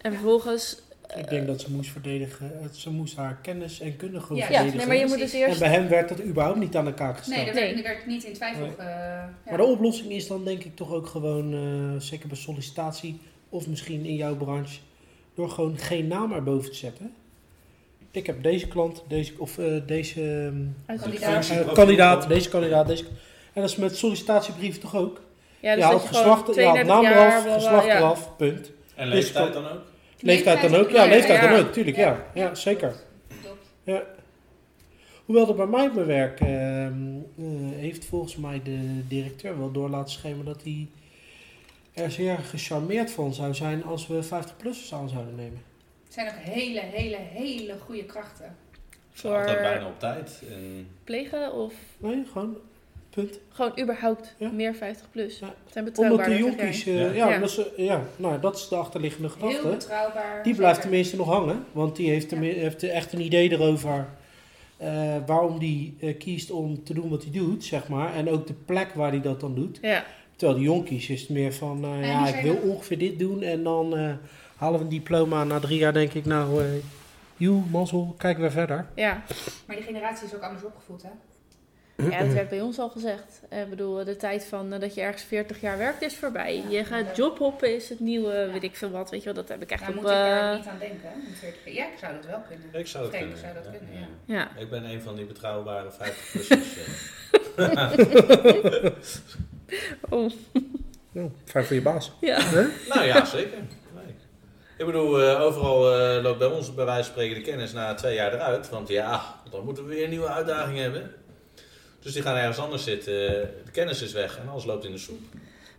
Speaker 2: En vervolgens.
Speaker 1: Ik denk dat ze moest verdedigen. Ze moest haar kennis en kunnen gewoon
Speaker 3: Ja,
Speaker 2: Ja,
Speaker 1: verdedigen.
Speaker 2: nee, maar je moet dus
Speaker 3: Precies.
Speaker 1: En
Speaker 2: eerst.
Speaker 1: bij hem werd dat überhaupt niet aan de kaak gesteld.
Speaker 3: Nee, er
Speaker 2: Nee.
Speaker 3: werd, er werd niet in twijfel
Speaker 1: Nee.
Speaker 3: ge- ja.
Speaker 1: Maar de oplossing is dan denk ik toch ook gewoon, eh, zeker bij sollicitatie of misschien in jouw branche, door gewoon geen naam erboven te zetten. Ik heb deze klant, deze, of eh, deze ehm,
Speaker 3: Kandidaat.
Speaker 1: eh, kandidaat, deze kandidaat, deze. En dat is met sollicitatiebrieven toch ook?
Speaker 2: Ja, dus
Speaker 1: je
Speaker 2: dat
Speaker 1: haalt geslacht, je haalt
Speaker 2: 32
Speaker 1: naam
Speaker 2: jaar,
Speaker 1: eraf, geslacht
Speaker 2: ja.
Speaker 1: eraf, punt.
Speaker 4: En
Speaker 1: Dus
Speaker 4: leeftijd dan ook?
Speaker 1: Leeftijd dan ook? Ja, leeftijd
Speaker 2: ja.
Speaker 1: dan ook, tuurlijk, ja. Ja, zeker.
Speaker 3: Klopt.
Speaker 1: Ja. Hoewel er bij mij op mijn werk ehm, eh, heeft volgens mij de directeur wel door laten schemeren dat hij er zeer gecharmeerd van zou zijn als we 50-plussers aan zouden nemen.
Speaker 3: Het zijn ook hele, hele, hele goede krachten.
Speaker 2: Voor
Speaker 4: Altijd bijna op tijd. En
Speaker 2: plegen of
Speaker 1: Nee, gewoon punt.
Speaker 2: gewoon überhaupt
Speaker 1: Ja.
Speaker 2: meer 50 plus.
Speaker 1: Ja.
Speaker 2: Zijn
Speaker 1: Omdat
Speaker 2: betrouwbaarder.
Speaker 1: de jonkies, eh,
Speaker 4: Ja.
Speaker 1: ja,
Speaker 2: Ja.
Speaker 1: Dat is, ja, nou dat is de achterliggende
Speaker 3: Heel
Speaker 1: gedachte.
Speaker 3: betrouwbaar.
Speaker 1: Die blijft
Speaker 3: zeker.
Speaker 1: tenminste nog hangen, want die heeft, heeft echt een idee erover eh, waarom die eh, kiest om te doen wat hij doet, zeg maar. En ook de plek waar hij dat dan doet.
Speaker 2: Ja,
Speaker 1: Terwijl die jonkies is het meer van, eh,
Speaker 3: die
Speaker 1: ja, ik wil ongeveer dit doen en dan eh, halen we een diploma. Na drie jaar denk ik, nou, eh joe, mazzel, kijken we verder.
Speaker 2: ja.
Speaker 3: Maar die generatie is ook anders opgevoed, hè?
Speaker 2: ja, dat werd bij ons al gezegd. Eh, Ik bedoel, de tijd van dat je ergens 40 jaar werkt is voorbij.
Speaker 3: Ja,
Speaker 2: je gaat jobhoppen is het nieuwe,
Speaker 3: Ja.
Speaker 2: weet ik veel wat. Weet je wel, dat heb ik echt
Speaker 3: Daar
Speaker 2: op...
Speaker 3: moet ik daar niet aan denken. hè, om 40 keer. Ja, ik zou dat wel kunnen.
Speaker 4: ik zou dat kunnen.
Speaker 3: zou dat
Speaker 4: ja,
Speaker 3: kunnen,
Speaker 4: ja.
Speaker 3: ja.
Speaker 2: ja.
Speaker 4: Ik ben een van die betrouwbare 50-plussers. (laughs) (laughs) (laughs)
Speaker 2: Oh,
Speaker 1: Nou, fijn voor je baas.
Speaker 2: ja.
Speaker 4: Nou ja, zeker. Nee. Ik bedoel, eh, overal eh, loopt bij ons bij wijze van spreken de kennis na twee jaar eruit. Want ja, dan moeten we weer een nieuwe uitdaging hebben. Dus die gaan ergens anders zitten. De kennis is weg en alles loopt in de soep.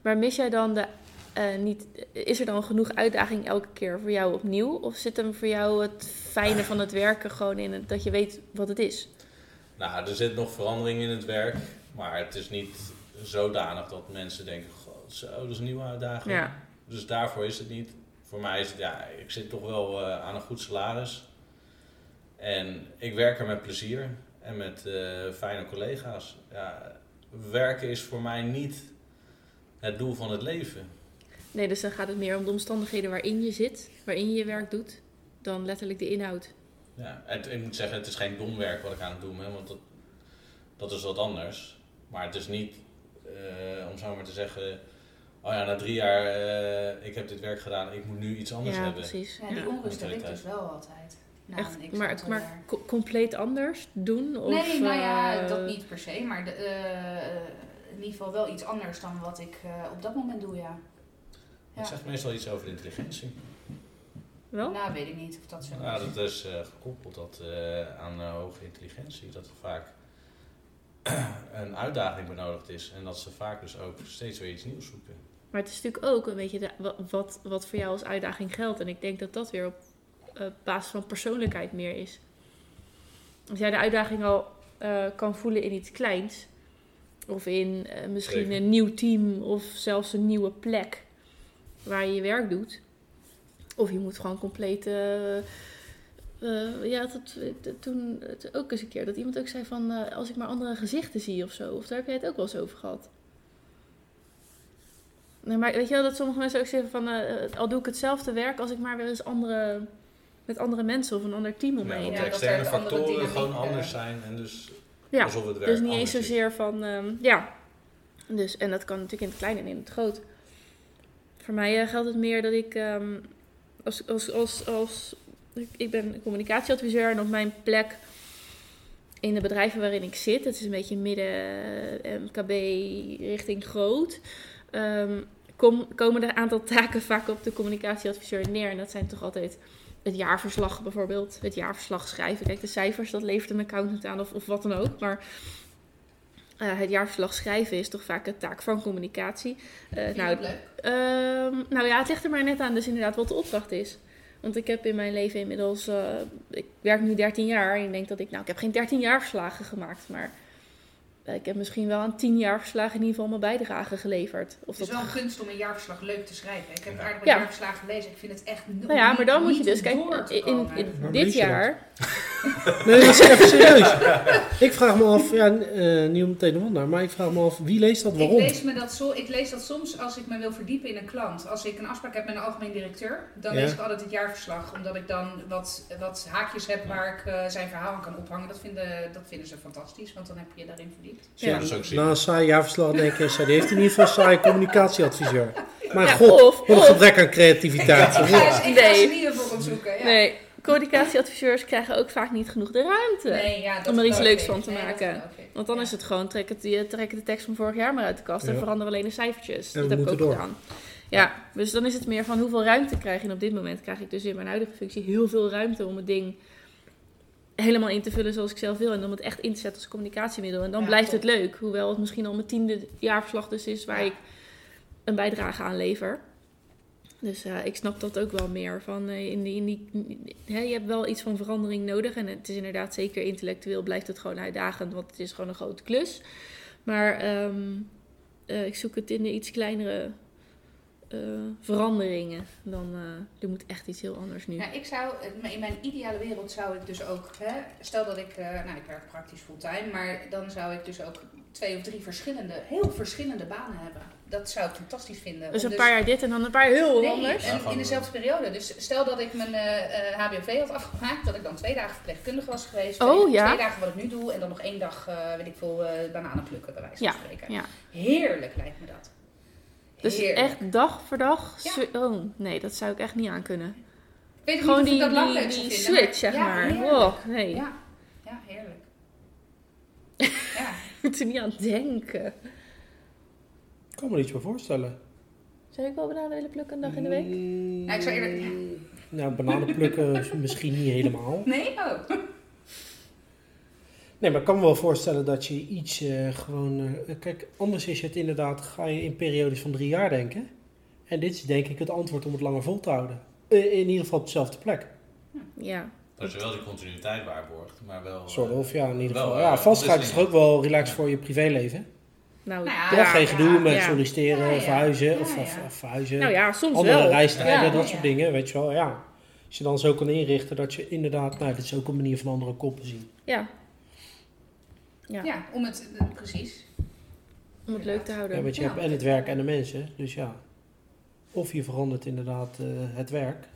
Speaker 2: Maar mis jij dan de... eh, niet, is er dan genoeg uitdaging elke keer voor jou opnieuw? Of zit hem voor jou het fijne van het werken gewoon in het, dat je weet wat het is?
Speaker 4: Nou, er zit nog verandering in het werk. Maar het is niet zodanig dat mensen denken, "God, zo, dat is een nieuwe uitdaging.
Speaker 2: Ja.
Speaker 4: Dus daarvoor is het niet. Voor mij is het, ja, ik zit toch wel eh, aan een goed salaris. En ik werk er met plezier en met eh, fijne collega's. Ja, werken is voor mij niet het doel van het leven.
Speaker 2: Nee, dus dan gaat het meer om de omstandigheden waarin je zit, waarin je je werk doet, dan letterlijk de inhoud.
Speaker 4: Ja, en ik moet zeggen, het is geen dom werk wat ik aan het doen ben, want dat, dat is wat anders. Maar het is niet, om zo maar te zeggen, oh ja, na drie jaar, eh, ik heb dit werk gedaan, ik moet nu iets anders
Speaker 2: ja,
Speaker 4: hebben.
Speaker 2: precies.
Speaker 3: Ja, die
Speaker 2: Ja.
Speaker 3: onrust heb ik dus wel altijd. Na
Speaker 2: Echt, maar, maar co- compleet anders doen? Of,
Speaker 3: Nee, nou ja,
Speaker 2: eh,
Speaker 3: dat niet per se. Maar de, eh, in ieder geval wel iets anders dan wat ik eh, op dat moment doe, ja. Ja.
Speaker 4: Het zegt meestal iets over de intelligentie.
Speaker 2: Wel?
Speaker 3: Nou, weet ik niet of dat zo
Speaker 4: Ja,
Speaker 3: is.
Speaker 4: dat is eh, gekoppeld dat, eh, aan eh, hoge intelligentie. Dat vaak (clears throat) een uitdaging benodigd is. En dat ze vaak dus ook steeds weer iets nieuws zoeken.
Speaker 2: Maar het is natuurlijk ook een beetje de- wat, wat voor jou als uitdaging geldt. En ik denk dat dat weer op eh, basis van persoonlijkheid meer is. Als jij de uitdaging al eh, kan voelen in iets kleins, of in eh, misschien een nieuw team, of zelfs een nieuwe plek waar je je werk doet, of je moet gewoon compleet eh, eh, ja, dat, dat- toen ook eens een keer dat iemand ook zei van eh, als ik maar andere gezichten zie of zo. Of daar heb jij het ook wel eens over gehad. Nee, maar weet je wel dat sommige mensen ook zeggen van eh, eh, al doe ik hetzelfde werk als ik maar weer eens andere, met andere mensen of een ander team om me
Speaker 4: Ja,
Speaker 3: Ja,
Speaker 2: heb.
Speaker 3: dat
Speaker 4: externe
Speaker 3: er
Speaker 4: factoren gewoon
Speaker 3: eh,
Speaker 4: anders zijn en dus
Speaker 2: Ja,
Speaker 4: alsof het werk
Speaker 2: dus niet eens
Speaker 4: is.
Speaker 2: zozeer van, ehm, ja. Dus, en dat kan natuurlijk in het klein en in het groot. Voor mij eh, geldt het meer dat ik, ehm, als, als, als, als, ik, ben communicatieadviseur en op mijn plek in de bedrijven waarin ik zit, het is een beetje midden eh, MKB richting groot, ehm, kom, komen er een aantal (laughs) taken vaak op de communicatieadviseur neer. En dat zijn toch altijd het jaarverslag bijvoorbeeld, het jaarverslag schrijven. Kijk, de cijfers, dat levert een accountant aan of, of wat dan ook. Maar eh, het jaarverslag schrijven is toch vaak een taak van communicatie. Eh, nou? Ehm, nou ja, het ligt er maar net aan dus inderdaad wat de opdracht is. Want ik heb in mijn leven inmiddels, eh, ik werk nu 13 jaar en ik denk dat ik, nou ik heb geen 13 jaar verslagen gemaakt, maar eh, ik heb misschien wel aan 10 jaar verslagen in ieder geval mijn bijdrage geleverd. Of
Speaker 3: Het is
Speaker 2: dat
Speaker 3: wel een kunst om een jaarverslag leuk te schrijven. Ik heb
Speaker 4: Ja.
Speaker 3: aardig wat
Speaker 2: Ja.
Speaker 3: jaarverslagen gelezen. Ik vind het echt
Speaker 2: nou ja, maar dan moet je dus, kijk,
Speaker 3: door te
Speaker 2: in, dit jaar,
Speaker 1: Nee, dat is even serieus. ik vraag me af, ja, eh, niet om meteen de wonder, maar ik vraag me af, wie leest dat
Speaker 3: Ik
Speaker 1: waarom?
Speaker 3: lees, me dat zo, ik lees dat soms als ik me wil verdiepen in een klant. Als ik een afspraak heb met een algemeen directeur, dan
Speaker 1: Ja.
Speaker 3: lees ik altijd het jaarverslag. Omdat ik dan wat, wat haakjes heb waar ik eh, zijn verhaal aan kan ophangen. Dat vinden, dat vinden ze fantastisch, want dan heb je je daarin verdiept.
Speaker 2: Ja.
Speaker 4: Ja, dat is ook zin.
Speaker 1: Na een saai jaarverslag denk je, zo, die heeft in ieder geval een saai communicatieadviseur. Maar
Speaker 2: Ja,
Speaker 1: god,
Speaker 2: of-
Speaker 1: wat een
Speaker 2: of-
Speaker 1: gebrek aan creativiteit.
Speaker 3: Ik ga, eens- ik ga ze niet voor opzoeken. Ja.
Speaker 2: nee, communicatieadviseurs krijgen ook vaak niet genoeg de ruimte.
Speaker 3: Nee, ja, dat
Speaker 2: Om er iets leuks van te
Speaker 3: Nee,
Speaker 2: maken. Want dan
Speaker 3: Ja.
Speaker 2: is het gewoon, trek het, de tekst van vorig jaar maar uit de kast en
Speaker 1: Ja.
Speaker 2: verander alleen de cijfertjes.
Speaker 1: En
Speaker 2: dat heb ik ook
Speaker 1: door.
Speaker 2: gedaan. Ja, dus dan is het meer van hoeveel ruimte krijg je. En op dit moment krijg ik dus in mijn huidige functie heel veel ruimte om het ding helemaal in te vullen zoals ik zelf wil. En om het echt in te zetten als communicatiemiddel. En dan
Speaker 3: Ja,
Speaker 2: blijft
Speaker 3: top.
Speaker 2: het leuk. Hoewel het misschien al mijn tiende jaarverslag dus is waar
Speaker 3: Ja.
Speaker 2: ik een bijdrage aan lever. Dus eh, ik snap dat ook wel meer. Van, eh, in die, in die, je hebt wel iets van verandering nodig. En het is inderdaad zeker intellectueel blijft het gewoon uitdagend. Want het is gewoon een grote klus. Maar ehm, eh, ik zoek het in de iets kleinere veranderingen. Dan er moet echt iets heel anders nu.
Speaker 3: Ik zou, in mijn ideale wereld zou ik dus ook, hè, stel dat ik, nou ik werk praktisch fulltime, maar dan zou ik dus ook twee of drie verschillende, heel verschillende banen hebben. Dat zou ik fantastisch vinden.
Speaker 2: Dus een paar jaar dit en dan een paar heel
Speaker 3: Nee,
Speaker 2: anders.
Speaker 3: en in dezelfde periode. Dus stel dat ik mijn eh, eh, HBOV had afgemaakt, dat ik dan twee dagen verpleegkundige was geweest.
Speaker 2: Oh,
Speaker 3: twee,
Speaker 2: ja.
Speaker 3: twee dagen wat ik nu doe en dan nog één dag, eh, weet ik veel, eh, bananen plukken bij wijze van
Speaker 2: Ja,
Speaker 3: spreken.
Speaker 2: ja.
Speaker 3: Heerlijk lijkt me dat.
Speaker 2: Dus
Speaker 3: Heerlijk.
Speaker 2: echt dag voor dag. Oh, nee, dat zou ik echt niet aan kunnen.
Speaker 3: Ik weet
Speaker 2: Gewoon
Speaker 3: niet of
Speaker 2: die,
Speaker 3: ik dat
Speaker 2: die, die
Speaker 3: vinden,
Speaker 2: switch,
Speaker 3: maar-
Speaker 2: zeg
Speaker 3: ja,
Speaker 2: maar.
Speaker 3: heerlijk.
Speaker 2: Oh, nee.
Speaker 3: Ja, ja, heerlijk. ja. (laughs)
Speaker 2: Ik moet er niet aan denken.
Speaker 1: Ik kan me iets meer voorstellen.
Speaker 2: Zou ik wel bananen willen plukken een dag in de week?
Speaker 1: Mm,
Speaker 3: Ja, ik zou eerlijk-
Speaker 1: Nou, bananen plukken (laughs) is misschien niet helemaal.
Speaker 3: Nee? Oh.
Speaker 1: Nee, maar ik kan me wel voorstellen dat je iets eh, gewoon... eh, kijk, anders is het inderdaad, ga je in periodes van drie jaar denken. En dit is denk ik het antwoord om het langer vol te houden. Eh, in ieder geval op dezelfde plek.
Speaker 2: Ja.
Speaker 4: Dat je wel die continuïteit waarborgt, maar wel...
Speaker 1: Soort of, ja, in ieder geval. Ja, vastgaan is toch ook wel relaxed voor je privéleven?
Speaker 2: Nou,
Speaker 3: Nou ja,
Speaker 1: Ja,
Speaker 2: ja.
Speaker 1: geen gedoe met
Speaker 2: ja.
Speaker 1: solliciteren,
Speaker 3: Ja, ja.
Speaker 1: verhuizen,
Speaker 3: Ja,
Speaker 1: of,
Speaker 3: ja.
Speaker 1: of, of verhuizen.
Speaker 2: Nou ja, soms
Speaker 1: andere
Speaker 2: wel.
Speaker 1: reistijden,
Speaker 2: Ja.
Speaker 1: dat
Speaker 3: Ja,
Speaker 1: soort
Speaker 3: ja.
Speaker 1: dingen, weet je wel. Ja. Als je dan zo kan inrichten dat je inderdaad, nou, dit is ook een manier van andere koppen zien.
Speaker 2: Ja. Ja,
Speaker 3: Ja, om het, eh, precies.
Speaker 2: om het leuk te
Speaker 1: Ja,
Speaker 2: houden.
Speaker 1: want je
Speaker 3: Ja.
Speaker 1: hebt en het werk en de mensen, dus ja. Of je verandert inderdaad eh, het werk,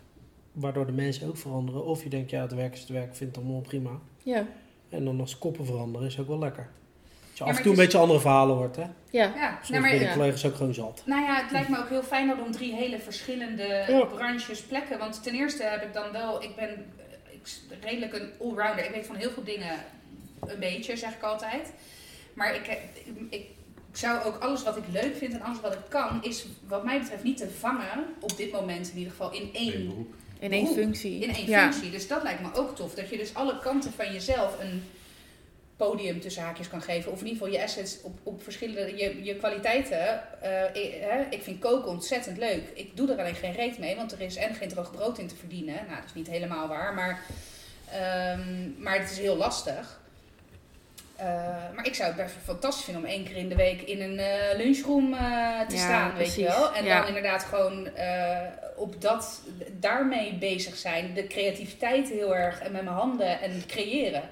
Speaker 1: waardoor de mensen ook veranderen. Of je denkt, ja, het werk is het werk, vindt het allemaal prima.
Speaker 2: Ja.
Speaker 1: En dan als koppen veranderen is ook wel lekker. Dat je af en toe
Speaker 3: het
Speaker 1: een
Speaker 3: is-
Speaker 1: beetje andere verhalen hoort, hè.
Speaker 2: Ja.
Speaker 3: Ja,
Speaker 1: Soms
Speaker 3: nou, maar,
Speaker 1: ben de
Speaker 2: ja.
Speaker 1: collega's ook gewoon zat.
Speaker 3: nou ja, het lijkt me ook heel fijn dat om drie hele verschillende
Speaker 1: Ja.
Speaker 3: branches, plekken. Want ten eerste heb ik dan wel, ik ben eh, ik, redelijk een allrounder. Ik weet van heel veel dingen een beetje, zeg ik altijd. Maar ik, heb- ik, ik zou ook alles wat ik leuk vind en alles wat ik kan, is wat mij betreft niet te vangen, op dit moment in ieder geval, in één
Speaker 4: beroep.
Speaker 2: In één functie.
Speaker 3: In één
Speaker 2: ja.
Speaker 3: functie. Dus dat lijkt me ook tof. Dat je dus alle kanten van jezelf een podium tussen haakjes kan geven. Of in ieder geval je assets op, op verschillende... Je, je kwaliteiten. eh, ik, hè, ik vind koken ontzettend leuk. Ik doe er alleen geen reet mee. Want er is en geen droog brood in te verdienen. Nou, dat is niet helemaal waar. Maar, ehm, maar het is heel lastig. Eh, maar ik zou het best fantastisch vinden om één keer in de week in een eh, lunchroom te
Speaker 2: Ja,
Speaker 3: staan, weet je wel. En
Speaker 2: Ja.
Speaker 3: dan inderdaad gewoon op dat, daarmee bezig zijn. De creativiteit heel erg en met mijn handen en creëren.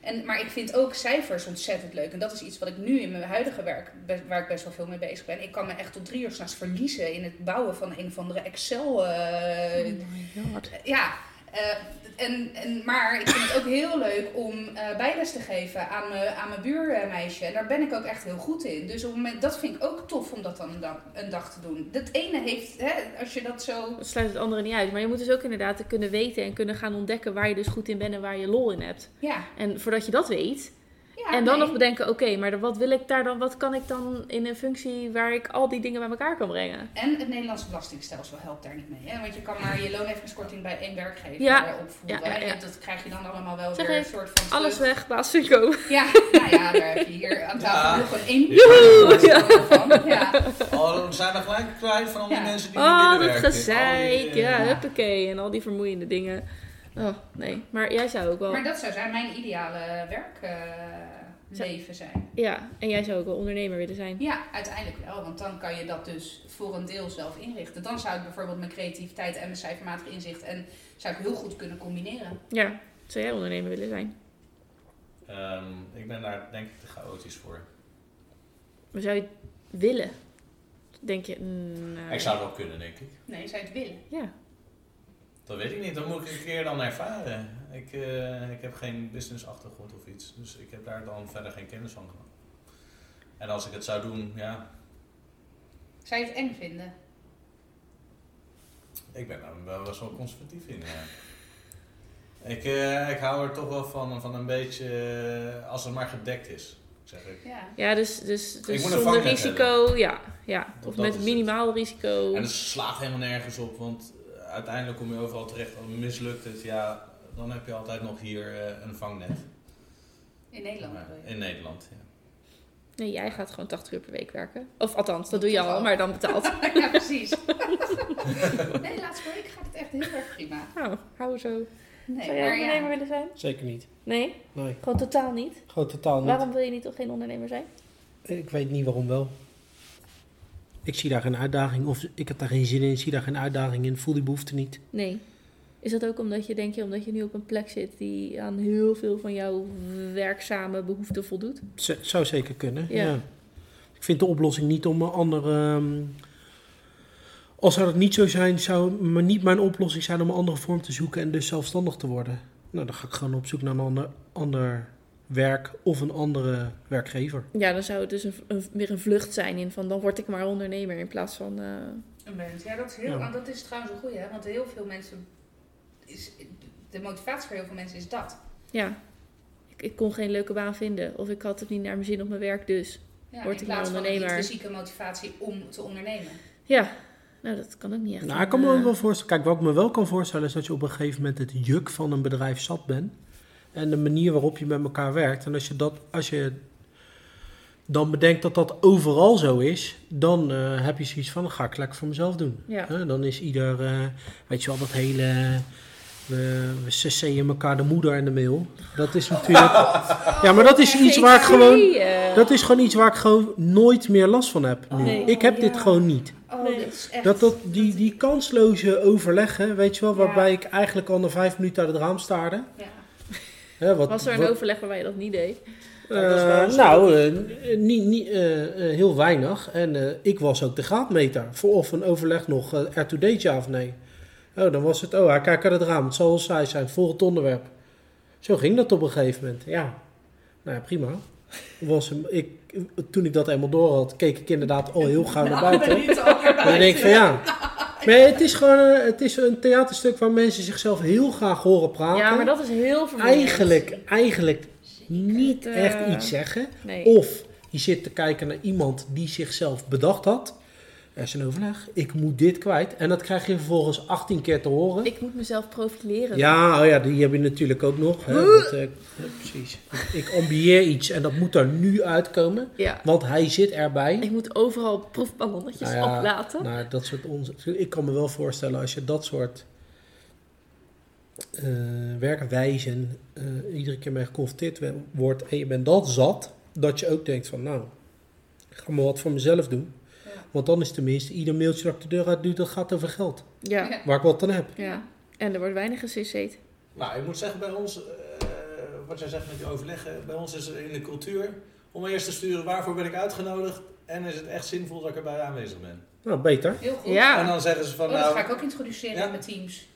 Speaker 3: En, maar ik vind ook cijfers ontzettend leuk. En dat is iets wat ik nu in mijn huidige werk, waar ik best wel veel mee bezig ben. Ik kan me echt tot drie uur s'nachts verliezen in het bouwen van een of andere Excel.
Speaker 2: Oh my god.
Speaker 3: ja, eh, en, en, maar ik vind het ook heel leuk om eh, bijles te geven aan mijn, aan mijn buurmeisje. En daar ben ik ook echt heel goed in. Dus op het moment, dat vind ik ook tof om dat dan een dag, een dag te doen. Dat ene heeft, hè, als je dat zo...
Speaker 2: Dat sluit het andere niet uit. Maar je moet dus ook inderdaad kunnen weten en kunnen gaan ontdekken waar je dus goed in bent en waar je lol in hebt.
Speaker 3: Ja,
Speaker 2: En voordat je dat weet,
Speaker 3: ja
Speaker 2: en dan
Speaker 3: nee.
Speaker 2: nog bedenken, oké, maar wat wil ik daar dan, wat kan ik dan in een functie waar ik al die dingen bij elkaar kan brengen?
Speaker 3: En het Nederlandse belastingstelsel helpt daar niet mee. Hè? Want je kan maar je loonheffingskorting bij één werkgever
Speaker 2: Ja.
Speaker 3: eh, opvoeren.
Speaker 2: Ja, ja, ja.
Speaker 3: En dat krijg je dan allemaal wel
Speaker 2: Zeg
Speaker 3: weer een soort van...
Speaker 2: Alles
Speaker 3: terug.
Speaker 2: weg, basisinkomen.
Speaker 3: Ja, nou ja, daar heb je hier aan tafel
Speaker 4: Ja.
Speaker 3: nog een één
Speaker 2: Joehoe,
Speaker 3: ja.
Speaker 4: Oh, dan zijn we gelijk kwijt van al die
Speaker 3: Ja.
Speaker 4: mensen die niet
Speaker 2: Oh,
Speaker 4: willen
Speaker 2: dat gezeik.
Speaker 4: Die,
Speaker 2: Ja,
Speaker 4: eh,
Speaker 2: huppakee. En al die vermoeiende dingen. Oh, nee. Maar jij zou ook wel...
Speaker 3: Maar dat zou zijn mijn ideale werkleven zijn.
Speaker 2: Ja, en jij zou ook wel ondernemer willen zijn.
Speaker 3: Ja, uiteindelijk wel. Want dan kan je dat dus voor een deel zelf inrichten. Dan zou ik bijvoorbeeld mijn creativiteit en mijn cijfermatig inzicht... en zou ik heel goed kunnen combineren.
Speaker 2: Ja, zou jij ondernemer willen zijn?
Speaker 4: ehm, ik ben daar denk ik te chaotisch voor.
Speaker 2: Maar zou je het willen? Denk je... mm, nou,
Speaker 4: Ik zou het wel kunnen, denk ik.
Speaker 3: Nee, zou je het willen?
Speaker 2: Ja.
Speaker 4: Dat weet ik niet, dat moet ik een keer dan ervaren. Ik, eh, ik heb geen business achtergrond of iets, dus ik heb daar dan verder geen kennis van gehad. En als ik het zou doen, ja,
Speaker 3: Zou je het eng vinden?
Speaker 4: ik ben daar wel best wel conservatief in. Ja. Ik, eh, ik hou er toch wel van, van een beetje, eh, als het maar gedekt is, zeg ik.
Speaker 3: Ja.
Speaker 2: Ja, dus, dus, dus zonder risico. Ja, ja.
Speaker 4: Dat-
Speaker 2: Of
Speaker 4: dat
Speaker 2: met minimaal risico.
Speaker 4: En het slaat helemaal nergens op, want uiteindelijk kom je overal terecht. Als mislukt het, ja, dan heb je altijd nog hier eh, een vangnet.
Speaker 3: In Nederland
Speaker 4: Maar
Speaker 3: bedoel je?
Speaker 4: in Nederland, ja.
Speaker 2: Nee, jij gaat gewoon 80 uur per week werken. Of althans, dat doe je al, maar dan betaald. (laughs)
Speaker 3: ja, precies. (laughs) nee, laatste week gaat het echt heel erg prima.
Speaker 2: Nou, hou zo.
Speaker 3: Nee,
Speaker 2: Zou jij
Speaker 3: maar
Speaker 2: ondernemer
Speaker 3: ja.
Speaker 2: willen zijn?
Speaker 1: Zeker niet.
Speaker 2: Nee?
Speaker 1: Nee,
Speaker 2: Gewoon totaal niet?
Speaker 1: gewoon totaal niet.
Speaker 2: Waarom wil je niet of geen ondernemer zijn?
Speaker 1: Ik weet niet waarom wel. Ik zie daar geen uitdaging, of ik heb daar geen zin in, ik zie daar geen uitdaging in, voel die behoefte niet.
Speaker 2: Nee. Is dat ook omdat je, denk je, omdat je nu op een plek zit die aan heel veel van jouw werkzame behoeften voldoet?
Speaker 1: Z- zou zeker kunnen,
Speaker 2: Ja.
Speaker 1: ja. Ik vind de oplossing niet om een andere... ehm, als zou dat niet zo zijn, zou maar niet mijn oplossing zijn om een andere vorm te zoeken en dus zelfstandig te worden. Nou, dan ga ik gewoon op zoek naar een ander, ander werk of een andere werkgever.
Speaker 2: Ja, dan zou het dus een, een- weer een vlucht zijn in van dan word ik maar ondernemer in plaats van... eh,
Speaker 3: Een mens. Ja, dat is, heel,
Speaker 1: Ja.
Speaker 3: dat is trouwens een goeie, hè? want heel veel mensen... Is, de motivatie voor heel veel mensen is dat.
Speaker 2: ja, ik, ik kon geen leuke baan vinden of ik had het niet naar mijn zin op mijn werk dus.
Speaker 3: Ja,
Speaker 2: Word
Speaker 3: in
Speaker 2: ik maar
Speaker 3: plaats van een
Speaker 2: ondernemer.
Speaker 3: intrinsieke motivatie om te ondernemen.
Speaker 2: Ja, nou dat kan ook niet echt.
Speaker 1: Nou, ik kan me
Speaker 2: eh,
Speaker 1: ook wel voorstellen. Kijk, wat ik me wel kan voorstellen is dat je op een gegeven moment het juk van een bedrijf zat bent. En de manier waarop je met elkaar werkt. En als je dat, als je dan bedenkt dat dat overal zo is, dan eh, heb je zoiets van, dan ga ik lekker voor mezelf doen.
Speaker 2: Ja.
Speaker 1: Hè, dan is ieder, eh, weet je wel, dat hele, we, we elkaar de moeder en de mail. Dat is natuurlijk, (laughs) ja, maar dat is iets waar ik gewoon, dat is gewoon iets waar ik gewoon nooit meer last van heb nu.
Speaker 2: Nee.
Speaker 1: Ik heb dit gewoon niet.
Speaker 3: Oh,
Speaker 2: Nee.
Speaker 3: dat is echt...
Speaker 1: Dat, dat, die, die kansloze overleggen, weet je wel,
Speaker 3: Ja.
Speaker 1: waarbij ik eigenlijk al na vijf minuten uit het raam staarde.
Speaker 3: Ja.
Speaker 1: Hè, wat,
Speaker 2: Was er een
Speaker 1: wat-
Speaker 2: overleg waarbij je dat niet deed?
Speaker 1: eh, nou, eh, niet, niet, eh, eh, heel weinig. En eh, ik was ook de graadmeter voor of een overleg nog date ja of nee. Oh, dan was het, oh, hij kijkt uit het raam, het zal wel saai zijn, volgend onderwerp. Zo ging dat op een gegeven moment, ja. Nou ja, prima. Was hem, ik, toen ik dat eenmaal door had, keek ik inderdaad al heel gauw naar buiten. (laughs)
Speaker 3: ben niet al naar
Speaker 1: Maar dan
Speaker 3: buiten.
Speaker 1: denk ik van ja. (laughs) Nee, het is gewoon een, het is een theaterstuk waar mensen zichzelf heel graag horen praten.
Speaker 2: Ja, maar dat is heel vermoeiend.
Speaker 1: eigenlijk, eigenlijk niet echt iets zeggen.
Speaker 2: Nee.
Speaker 1: Of je zit te kijken naar iemand die zichzelf bedacht had. Er is een overleg. Ik moet dit kwijt. En dat krijg je vervolgens 18 keer te horen.
Speaker 2: Ik moet mezelf profileren.
Speaker 1: Ja, oh ja, die heb je natuurlijk ook nog. Hè, dat, eh, ja, precies. Ik ambieer iets en dat moet er nu uitkomen.
Speaker 2: Ja.
Speaker 1: Want hij zit erbij.
Speaker 2: Ik moet overal proefballonnetjes
Speaker 1: Nou ja,
Speaker 2: oplaten.
Speaker 1: Nou, dat soort onzin. Ik kan me wel voorstellen als je dat soort eh, werkwijzen eh, iedere keer mee geconfronteerd wordt en je bent dat zat, dat je ook denkt van nou, ik ga maar wat voor mezelf doen. Want dan is tenminste ieder mailtje dat ik de deur uit doe, dat gaat over geld.
Speaker 2: Ja,
Speaker 3: Ja.
Speaker 1: Waar ik wat aan heb.
Speaker 2: ja. En er wordt weinig gecisseerd.
Speaker 4: Nou, ik moet zeggen, bij ons, eh, wat jij zegt met die overleggen, bij ons is er in de cultuur om eerst te sturen waarvoor ben ik uitgenodigd en is het echt zinvol dat ik erbij aanwezig ben.
Speaker 1: Nou, beter.
Speaker 3: Heel goed.
Speaker 2: Ja.
Speaker 4: En dan zeggen ze van
Speaker 3: Oh, dat
Speaker 4: nou,
Speaker 3: ga ik ook introduceren
Speaker 4: Ja.
Speaker 3: mijn teams.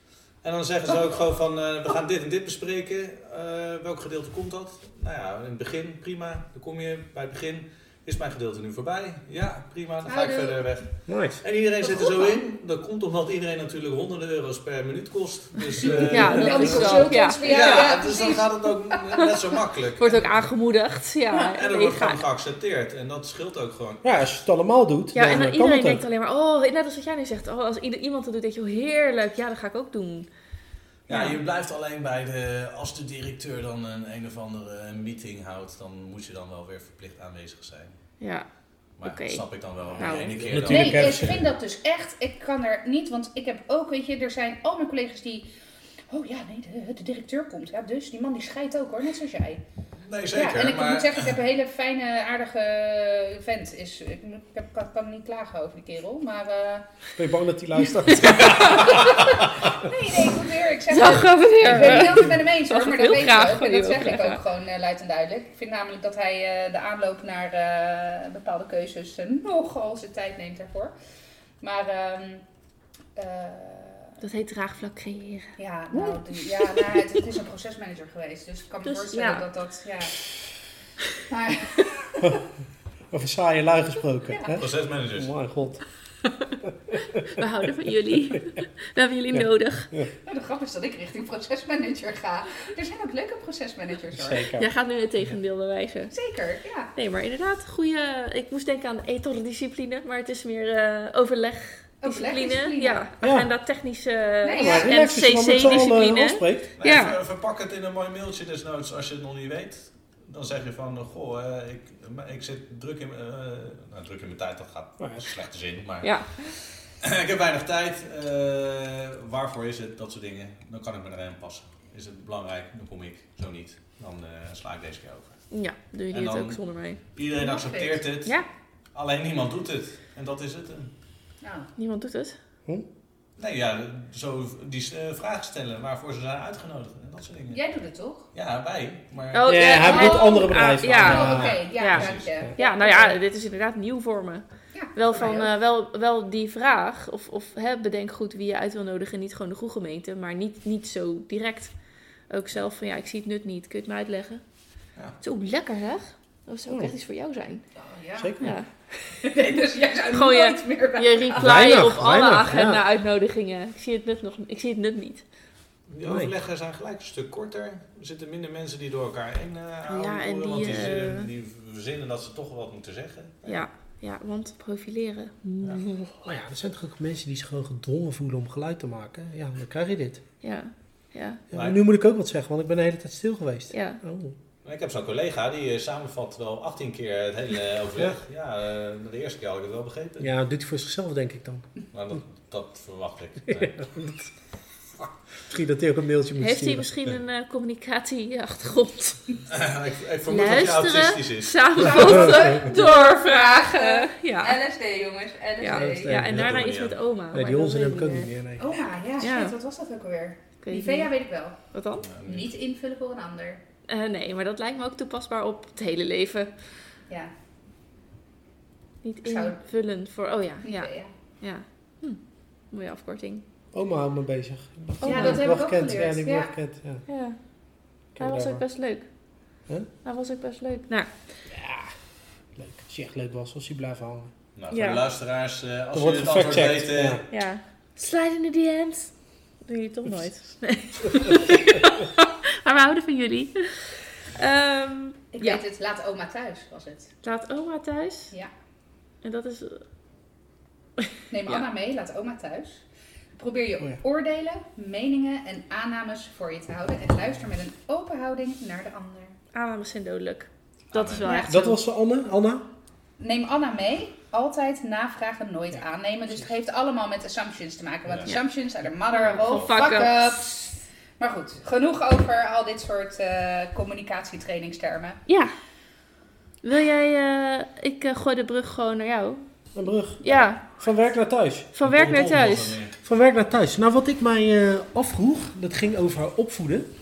Speaker 4: en dan zeggen ze ook gewoon van eh, we gaan dit en dit bespreken. Eh, welk gedeelte komt dat? Nou ja, in het begin prima. Dan kom je bij het begin. Is mijn gedeelte nu voorbij? Ja, prima. Dan ga ik verder weg.
Speaker 1: Nice.
Speaker 4: En iedereen zit er zo in. Dat komt omdat iedereen natuurlijk honderden euro's per minuut kost. Dus, eh, (laughs)
Speaker 2: Ja,
Speaker 3: En
Speaker 2: dat is
Speaker 3: consultants
Speaker 2: ja.
Speaker 4: ja, dus dan gaat het ook net zo makkelijk.
Speaker 2: Wordt ook aangemoedigd. Ja,
Speaker 4: En dat wordt gewoon geaccepteerd. En dat scheelt ook gewoon.
Speaker 1: Ja, als je het allemaal doet,
Speaker 2: Ja,
Speaker 1: dan
Speaker 2: en dan
Speaker 1: eh, kan
Speaker 2: iedereen
Speaker 1: het ook.
Speaker 2: denkt alleen maar, oh, net als wat jij nu zegt, oh, als iemand het doet, denk je, oh, heerlijk, ja, dat ga ik ook doen.
Speaker 4: Ja, je blijft alleen bij de... Als de directeur dan een een of andere meeting houdt... dan moet je dan wel weer verplicht aanwezig zijn.
Speaker 2: Ja,
Speaker 4: Maar dat snap ik dan wel.
Speaker 2: Nou,
Speaker 4: de ene keer dan...
Speaker 3: Nee, ik vind dat dus echt. Ik kan er niet, want ik heb ook, weet je, er zijn al mijn collega's die. Oh ja, nee, de, de directeur komt. Ja, dus die man die scheidt ook hoor, net zoals jij.
Speaker 4: Nee, zeker.
Speaker 3: ja, en ik
Speaker 4: maar...
Speaker 3: moet zeggen, ik heb een hele fijne, aardige vent. Is, ik ik heb, kan, kan niet klagen over die kerel, maar. eh,
Speaker 1: Ben je bang dat hij luistert? (laughs)
Speaker 3: nee, nee, ik moet weer. Ik zeg. Ik ben niet altijd met hem eens hoor, maar
Speaker 2: ik
Speaker 3: dat
Speaker 2: heel
Speaker 3: weet je
Speaker 2: graag
Speaker 3: ook.
Speaker 2: van
Speaker 3: En dat zeg ik
Speaker 2: ook,
Speaker 3: ook gewoon eh, luid en duidelijk. Ik vind namelijk dat hij eh, de aanloop naar eh, bepaalde keuzes nogal zijn tijd neemt daarvoor. Maar ehm, eh,
Speaker 2: Dat heet draagvlak creëren.
Speaker 3: ja, nou, ja, nou, het, het is een procesmanager geweest, dus ik kan me
Speaker 2: Dus,
Speaker 3: voorstellen
Speaker 2: ja.
Speaker 3: dat dat, ja. (laughs) Maar, (laughs)
Speaker 1: Over saaie lui gesproken.
Speaker 3: Ja.
Speaker 1: Hè?
Speaker 4: Procesmanagers.
Speaker 1: Oh mijn god. (laughs)
Speaker 2: We houden van jullie. We hebben jullie
Speaker 1: Ja.
Speaker 2: nodig.
Speaker 3: nou, de grap is dat ik richting procesmanager ga. Er zijn ook leuke procesmanagers hoor.
Speaker 1: Zeker.
Speaker 2: Jij gaat nu het tegendeel bewijzen.
Speaker 3: Zeker, ja.
Speaker 2: Nee, maar inderdaad, goede. Ik moest denken aan etordiscipline, maar het is meer eh overlegdiscipline.
Speaker 3: Overlegdiscipline.
Speaker 2: Ja,
Speaker 1: Ja.
Speaker 2: agenda technische
Speaker 3: Nee,
Speaker 1: Ja,
Speaker 3: ja.
Speaker 2: en CC-discipline. Ja.
Speaker 4: ver- Verpak het in een mooi mailtje desnoods als je het nog niet weet. Dan zeg je van, goh, eh, ik, ik zit druk in, eh, nou, druk in mijn tijd, dat gaat
Speaker 1: ja.
Speaker 4: in slechte zin. Maar
Speaker 2: Ja, (clears throat)
Speaker 4: ik heb weinig tijd. eh, waarvoor is het? Dat soort dingen. Dan kan ik me erin passen. Is het belangrijk? Dan kom ik. Zo niet. Dan eh, sla ik deze keer over.
Speaker 2: ja, doe je het ook zonder mij.
Speaker 4: Iedereen accepteert het.
Speaker 2: Ja,
Speaker 4: Alleen niemand doet het. En dat is het.
Speaker 3: Nou,
Speaker 2: niemand doet het.
Speaker 4: Nee, ja, zo die eh, vragen stellen waarvoor ze zijn uitgenodigd. En dat soort dingen.
Speaker 3: jij doet het toch?
Speaker 4: Ja, wij. Maar
Speaker 2: Oh,
Speaker 1: Ja, hij bedoelt andere bedrijven.
Speaker 2: ah, ja.
Speaker 3: Oh,
Speaker 1: Ja.
Speaker 3: oké, ja,
Speaker 2: Ja.
Speaker 3: dank je.
Speaker 2: Ja, nou ja, dit is inderdaad nieuw voor me.
Speaker 3: Ja,
Speaker 2: Wel, van, eh, wel, wel die vraag, of, of hè, bedenk goed wie je uit wil nodigen. Niet gewoon de groegemeente, maar niet, niet zo direct. Ook zelf van, ja, ik zie het nut niet. Kun je het me uitleggen?
Speaker 4: Ja.
Speaker 2: Zo lekker, hè? Dat zou ook
Speaker 1: Oh.
Speaker 2: echt iets voor jou zijn.
Speaker 3: Oh, ja.
Speaker 1: Zeker.
Speaker 2: Ja. (laughs)
Speaker 3: Nee, dus jij zou
Speaker 2: Gewoon je-
Speaker 3: meer bij
Speaker 2: Je reply
Speaker 1: Weinig,
Speaker 2: op alle agenda-uitnodigingen. Ik zie het nut nog Ik zie het nut niet.
Speaker 4: Die overleggen zijn gelijk een stuk korter. Er zitten minder mensen die door elkaar heen eh houden.
Speaker 2: Ja, en die,
Speaker 4: want die,
Speaker 2: eh,
Speaker 4: z- die verzinnen dat ze toch wat moeten zeggen.
Speaker 2: Ja, ja want profileren. (laughs)
Speaker 1: Oh ja, er zijn toch ook mensen die zich gewoon gedwongen voelen om geluid te maken. Ja, dan krijg je dit.
Speaker 2: Ja, ja,
Speaker 1: Ja,
Speaker 4: maar
Speaker 1: nu moet ik ook wat zeggen, want ik ben de hele tijd stil geweest.
Speaker 2: ja.
Speaker 1: Oh.
Speaker 4: Ik heb zo'n collega die eh, samenvat wel 18 keer het hele overleg. Ja, eh, de eerste keer had ik het wel begrepen.
Speaker 1: Ja, dat doet hij voor zichzelf, denk ik dan.
Speaker 4: Maar dat, dat verwacht ik. (laughs) Nee.
Speaker 1: Misschien dat hij ook een mailtje moet
Speaker 2: Heeft hij misschien een eh, communicatieachtergrond? (laughs)
Speaker 4: ik, ik vermoed dat hij autistisch
Speaker 2: Luisteren,
Speaker 4: is.
Speaker 2: samenvatten, doorvragen. Ja.
Speaker 3: LSD, jongens, LSD.
Speaker 2: Ja,
Speaker 1: LSD.
Speaker 2: ja, en daarna iets
Speaker 4: niet
Speaker 2: met oma.
Speaker 1: Nee, die onzin heb ik ook
Speaker 2: niet meer.
Speaker 1: Nee.
Speaker 3: Oh ja, ja, shit,
Speaker 2: Ja.
Speaker 3: wat was dat ook alweer?
Speaker 2: Ik weet
Speaker 3: ik wel.
Speaker 2: Wat dan?
Speaker 3: Niet invullen voor een ander.
Speaker 2: Eh, nee, maar dat lijkt me ook toepasbaar op het hele leven.
Speaker 3: Ja,
Speaker 2: Niet invullen voor... Oh ja, ja,
Speaker 3: Nivea.
Speaker 2: ja. Hm. Mooie afkorting.
Speaker 1: Oma houdt me bezig.
Speaker 2: Ja, dat
Speaker 1: heb
Speaker 3: ik ook
Speaker 1: gekend.
Speaker 3: geleerd,
Speaker 1: Ja, die heb ik
Speaker 3: ja.
Speaker 1: gekend. Ja.
Speaker 2: Ja, hij was ook best leuk.
Speaker 1: Huh?
Speaker 2: Hij was ook best leuk. Nou,
Speaker 1: Ja, leuk. Als hij echt leuk was, was hij blijven hangen.
Speaker 4: Nou, voor
Speaker 2: Ja.
Speaker 4: de luisteraars, eh, als jullie het antwoord weten...
Speaker 1: Ja.
Speaker 2: ja. Slide in the DM's. Doen jullie toch nooit? (laughs) Nee. (laughs) maar we houden van jullie. Ehm,
Speaker 3: Ik
Speaker 2: Ja.
Speaker 3: weet het, laat oma thuis was het.
Speaker 2: laat oma thuis.
Speaker 3: Ja.
Speaker 2: En dat is...
Speaker 3: Neem (laughs)
Speaker 2: Ja.
Speaker 3: Anna mee, laat oma thuis. Probeer je
Speaker 1: Oh ja.
Speaker 3: oordelen, meningen en aannames voor je te houden. En luister met een open houding naar de ander.
Speaker 2: Aannames zijn dodelijk. Dat is wel
Speaker 3: Ja.
Speaker 2: echt
Speaker 1: Dat was Anne, Anna.
Speaker 3: Neem Anna mee. Altijd navragen, nooit
Speaker 1: Ja.
Speaker 3: aannemen. Dus het heeft allemaal met assumptions te maken. Want
Speaker 4: Ja.
Speaker 3: assumptions are the mother of
Speaker 2: fuck
Speaker 3: fuck-ups.
Speaker 2: ups.
Speaker 3: Maar goed, genoeg over al dit soort uh, communicatietrainingstermen.
Speaker 2: Ja. Wil jij, uh, ik uh, gooi de brug gewoon naar jou.
Speaker 1: Een brug?
Speaker 2: Ja.
Speaker 1: Van werk naar thuis?
Speaker 2: Van werk naar thuis.
Speaker 1: Van werk naar thuis. Nou, wat ik mij afvroeg, dat ging over opvoeden.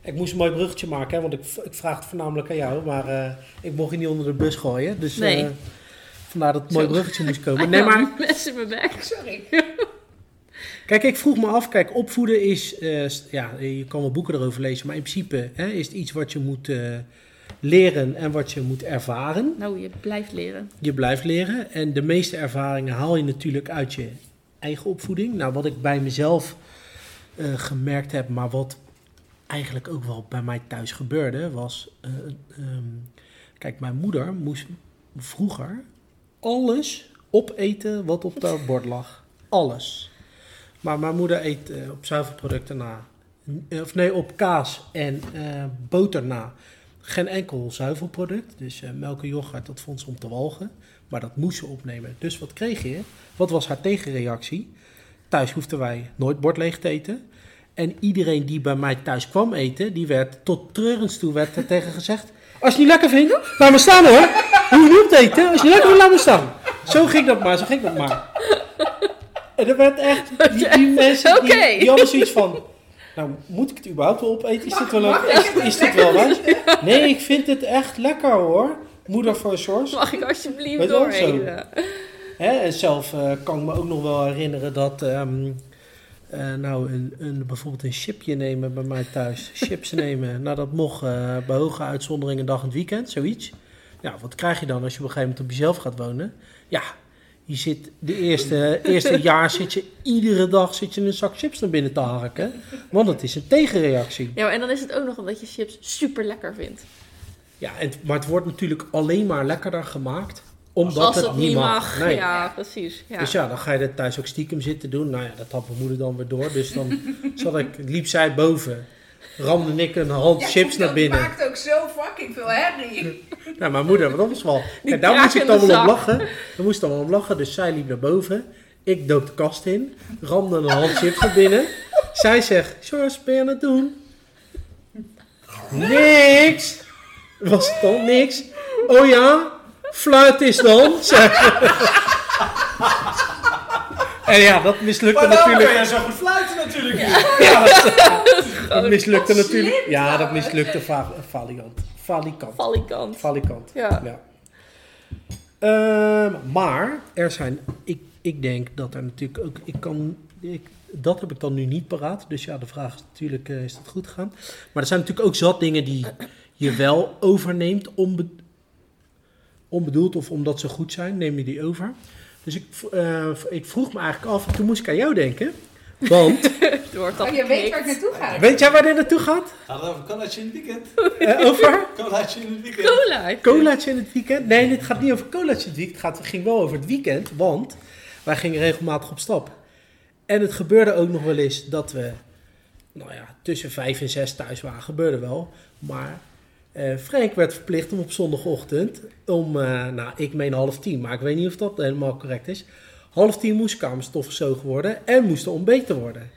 Speaker 1: Ik moest een mooi bruggetje maken, hè, want ik, ik vraag het voornamelijk aan jou, maar ik mocht je niet onder de bus gooien. Dus
Speaker 2: nee.
Speaker 1: vandaar dat het mooi bruggetje moest (laughs) komen. Nee, maar...
Speaker 2: Mensen mijn bek.
Speaker 3: Sorry. (laughs)
Speaker 1: Kijk, ik vroeg me af, kijk, opvoeden is, uh, ja, je kan wel boeken erover lezen, maar in principe hè, is het iets wat je moet uh, leren en wat je moet ervaren.
Speaker 2: Nou, je blijft leren.
Speaker 1: Je blijft leren en de meeste ervaringen haal je natuurlijk uit je eigen opvoeding. Nou, wat ik bij mezelf uh, gemerkt heb, maar wat eigenlijk ook wel bij mij thuis gebeurde, was, um, kijk, mijn moeder moest vroeger alles opeten wat op dat bord lag. Alles. Maar mijn moeder eet uh, op zuivelproducten na. Of nee, op kaas en uh, boter na. Geen enkel zuivelproduct. Dus uh, melk en yoghurt, dat vond ze om te walgen. Maar dat moest ze opnemen. Dus wat kreeg je? Wat was haar tegenreactie? Thuis hoefden wij nooit bord leeg te eten. En iedereen die bij mij thuis kwam eten, die werd tot treurens toe werd er tegen gezegd... Als je niet lekker vindt, laat me staan hoor. Hoef je niet eten. Als je lekker vindt, laat me staan. Zo ging dat maar, zo ging dat maar. En er werd echt, (laughs) die, die mensen, die, die hadden zoiets van... Nou, moet ik het überhaupt wel opeten? Is dit wel, een, is, is dit wel? (laughs) Nee, ik vind het echt lekker hoor. Moeder voor Source.
Speaker 2: Mag ik alsjeblieft doorheen?
Speaker 1: En zelf uh, kan ik me ook nog wel herinneren dat... Um, uh, nou, een, een, bijvoorbeeld een chipje nemen bij mij thuis. Chips (laughs) nemen. Nou, dat mocht uh, bij hoge uitzondering een dag in het weekend, zoiets. Ja, wat krijg je dan als je op een gegeven moment op jezelf gaat wonen? Ja, je zit de eerste, eerste jaar zit je iedere dag zit je een zak chips naar binnen te harken. Want het is een tegenreactie.
Speaker 2: Ja, en dan is het ook nog omdat je chips super lekker vindt.
Speaker 1: Ja, en, maar het wordt natuurlijk alleen maar lekkerder gemaakt. Omdat Als het, het niet mag.
Speaker 2: Nee. Ja, precies. Ja.
Speaker 1: Dus ja, dan ga je er thuis ook stiekem zitten doen. Nou ja, dat had mijn moeder dan weer door. Dus dan (laughs) zat ik, liep zij boven ramde ik een hand ja, chips naar binnen.
Speaker 3: Dat maakt ook zo fucking veel herrie. (laughs)
Speaker 1: nou, mijn moeder, dat was wel... Kijk, daar moest ik dan wel op lachen. Daar moest dan wel op lachen, dus zij liep naar boven. Ik dook de kast in, ramde een hand chips naar binnen. Zij zegt, George, ben je aan het doen? Niks! Was het dan niks? Oh ja? Fluit is dan? (laughs) En ja, dat mislukte
Speaker 4: maar
Speaker 1: natuurlijk.
Speaker 4: Maar zo goed fluiten natuurlijk.
Speaker 1: Ja, ja dat, (laughs) dat, mislukte natuurlijk. Ja, dat mislukte valikant. Valikant.
Speaker 2: Valikant.
Speaker 1: Valikant.
Speaker 2: Ja.
Speaker 1: ja. Um, maar er zijn, ik, ik denk dat er natuurlijk ook, ik kan, ik, dat heb ik dan nu niet paraat. Dus ja, de vraag is natuurlijk, uh, is dat goed gegaan? Maar er zijn natuurlijk ook zat dingen die je wel overneemt, onbe, onbedoeld of omdat ze goed zijn, neem je die over. Dus ik, uh, ik vroeg me eigenlijk af, en toen moest ik aan jou denken. Want... (laughs)
Speaker 3: oh, je weet waar ik naartoe ga.
Speaker 1: Weet jij waar dit naartoe gaat?
Speaker 4: Gaat het over colaatje in het weekend?
Speaker 1: Uh, over? (laughs)
Speaker 4: colaatje in het weekend.
Speaker 2: Colaatje.
Speaker 1: Colaatje in het weekend? Nee, dit gaat niet over colaatje in het weekend. Het, gaat, het ging wel over het weekend, want wij gingen regelmatig op stap. En het gebeurde ook nog wel eens dat we, nou ja, tussen vijf en zes thuis waren. Gebeurde wel. Maar uh, Frank werd verplicht om op zondagochtend om, uh, nou ik meen half tien, maar ik weet niet of dat helemaal correct is. Half tien moest kamerstof gezogen worden en moest er ontbeten worden.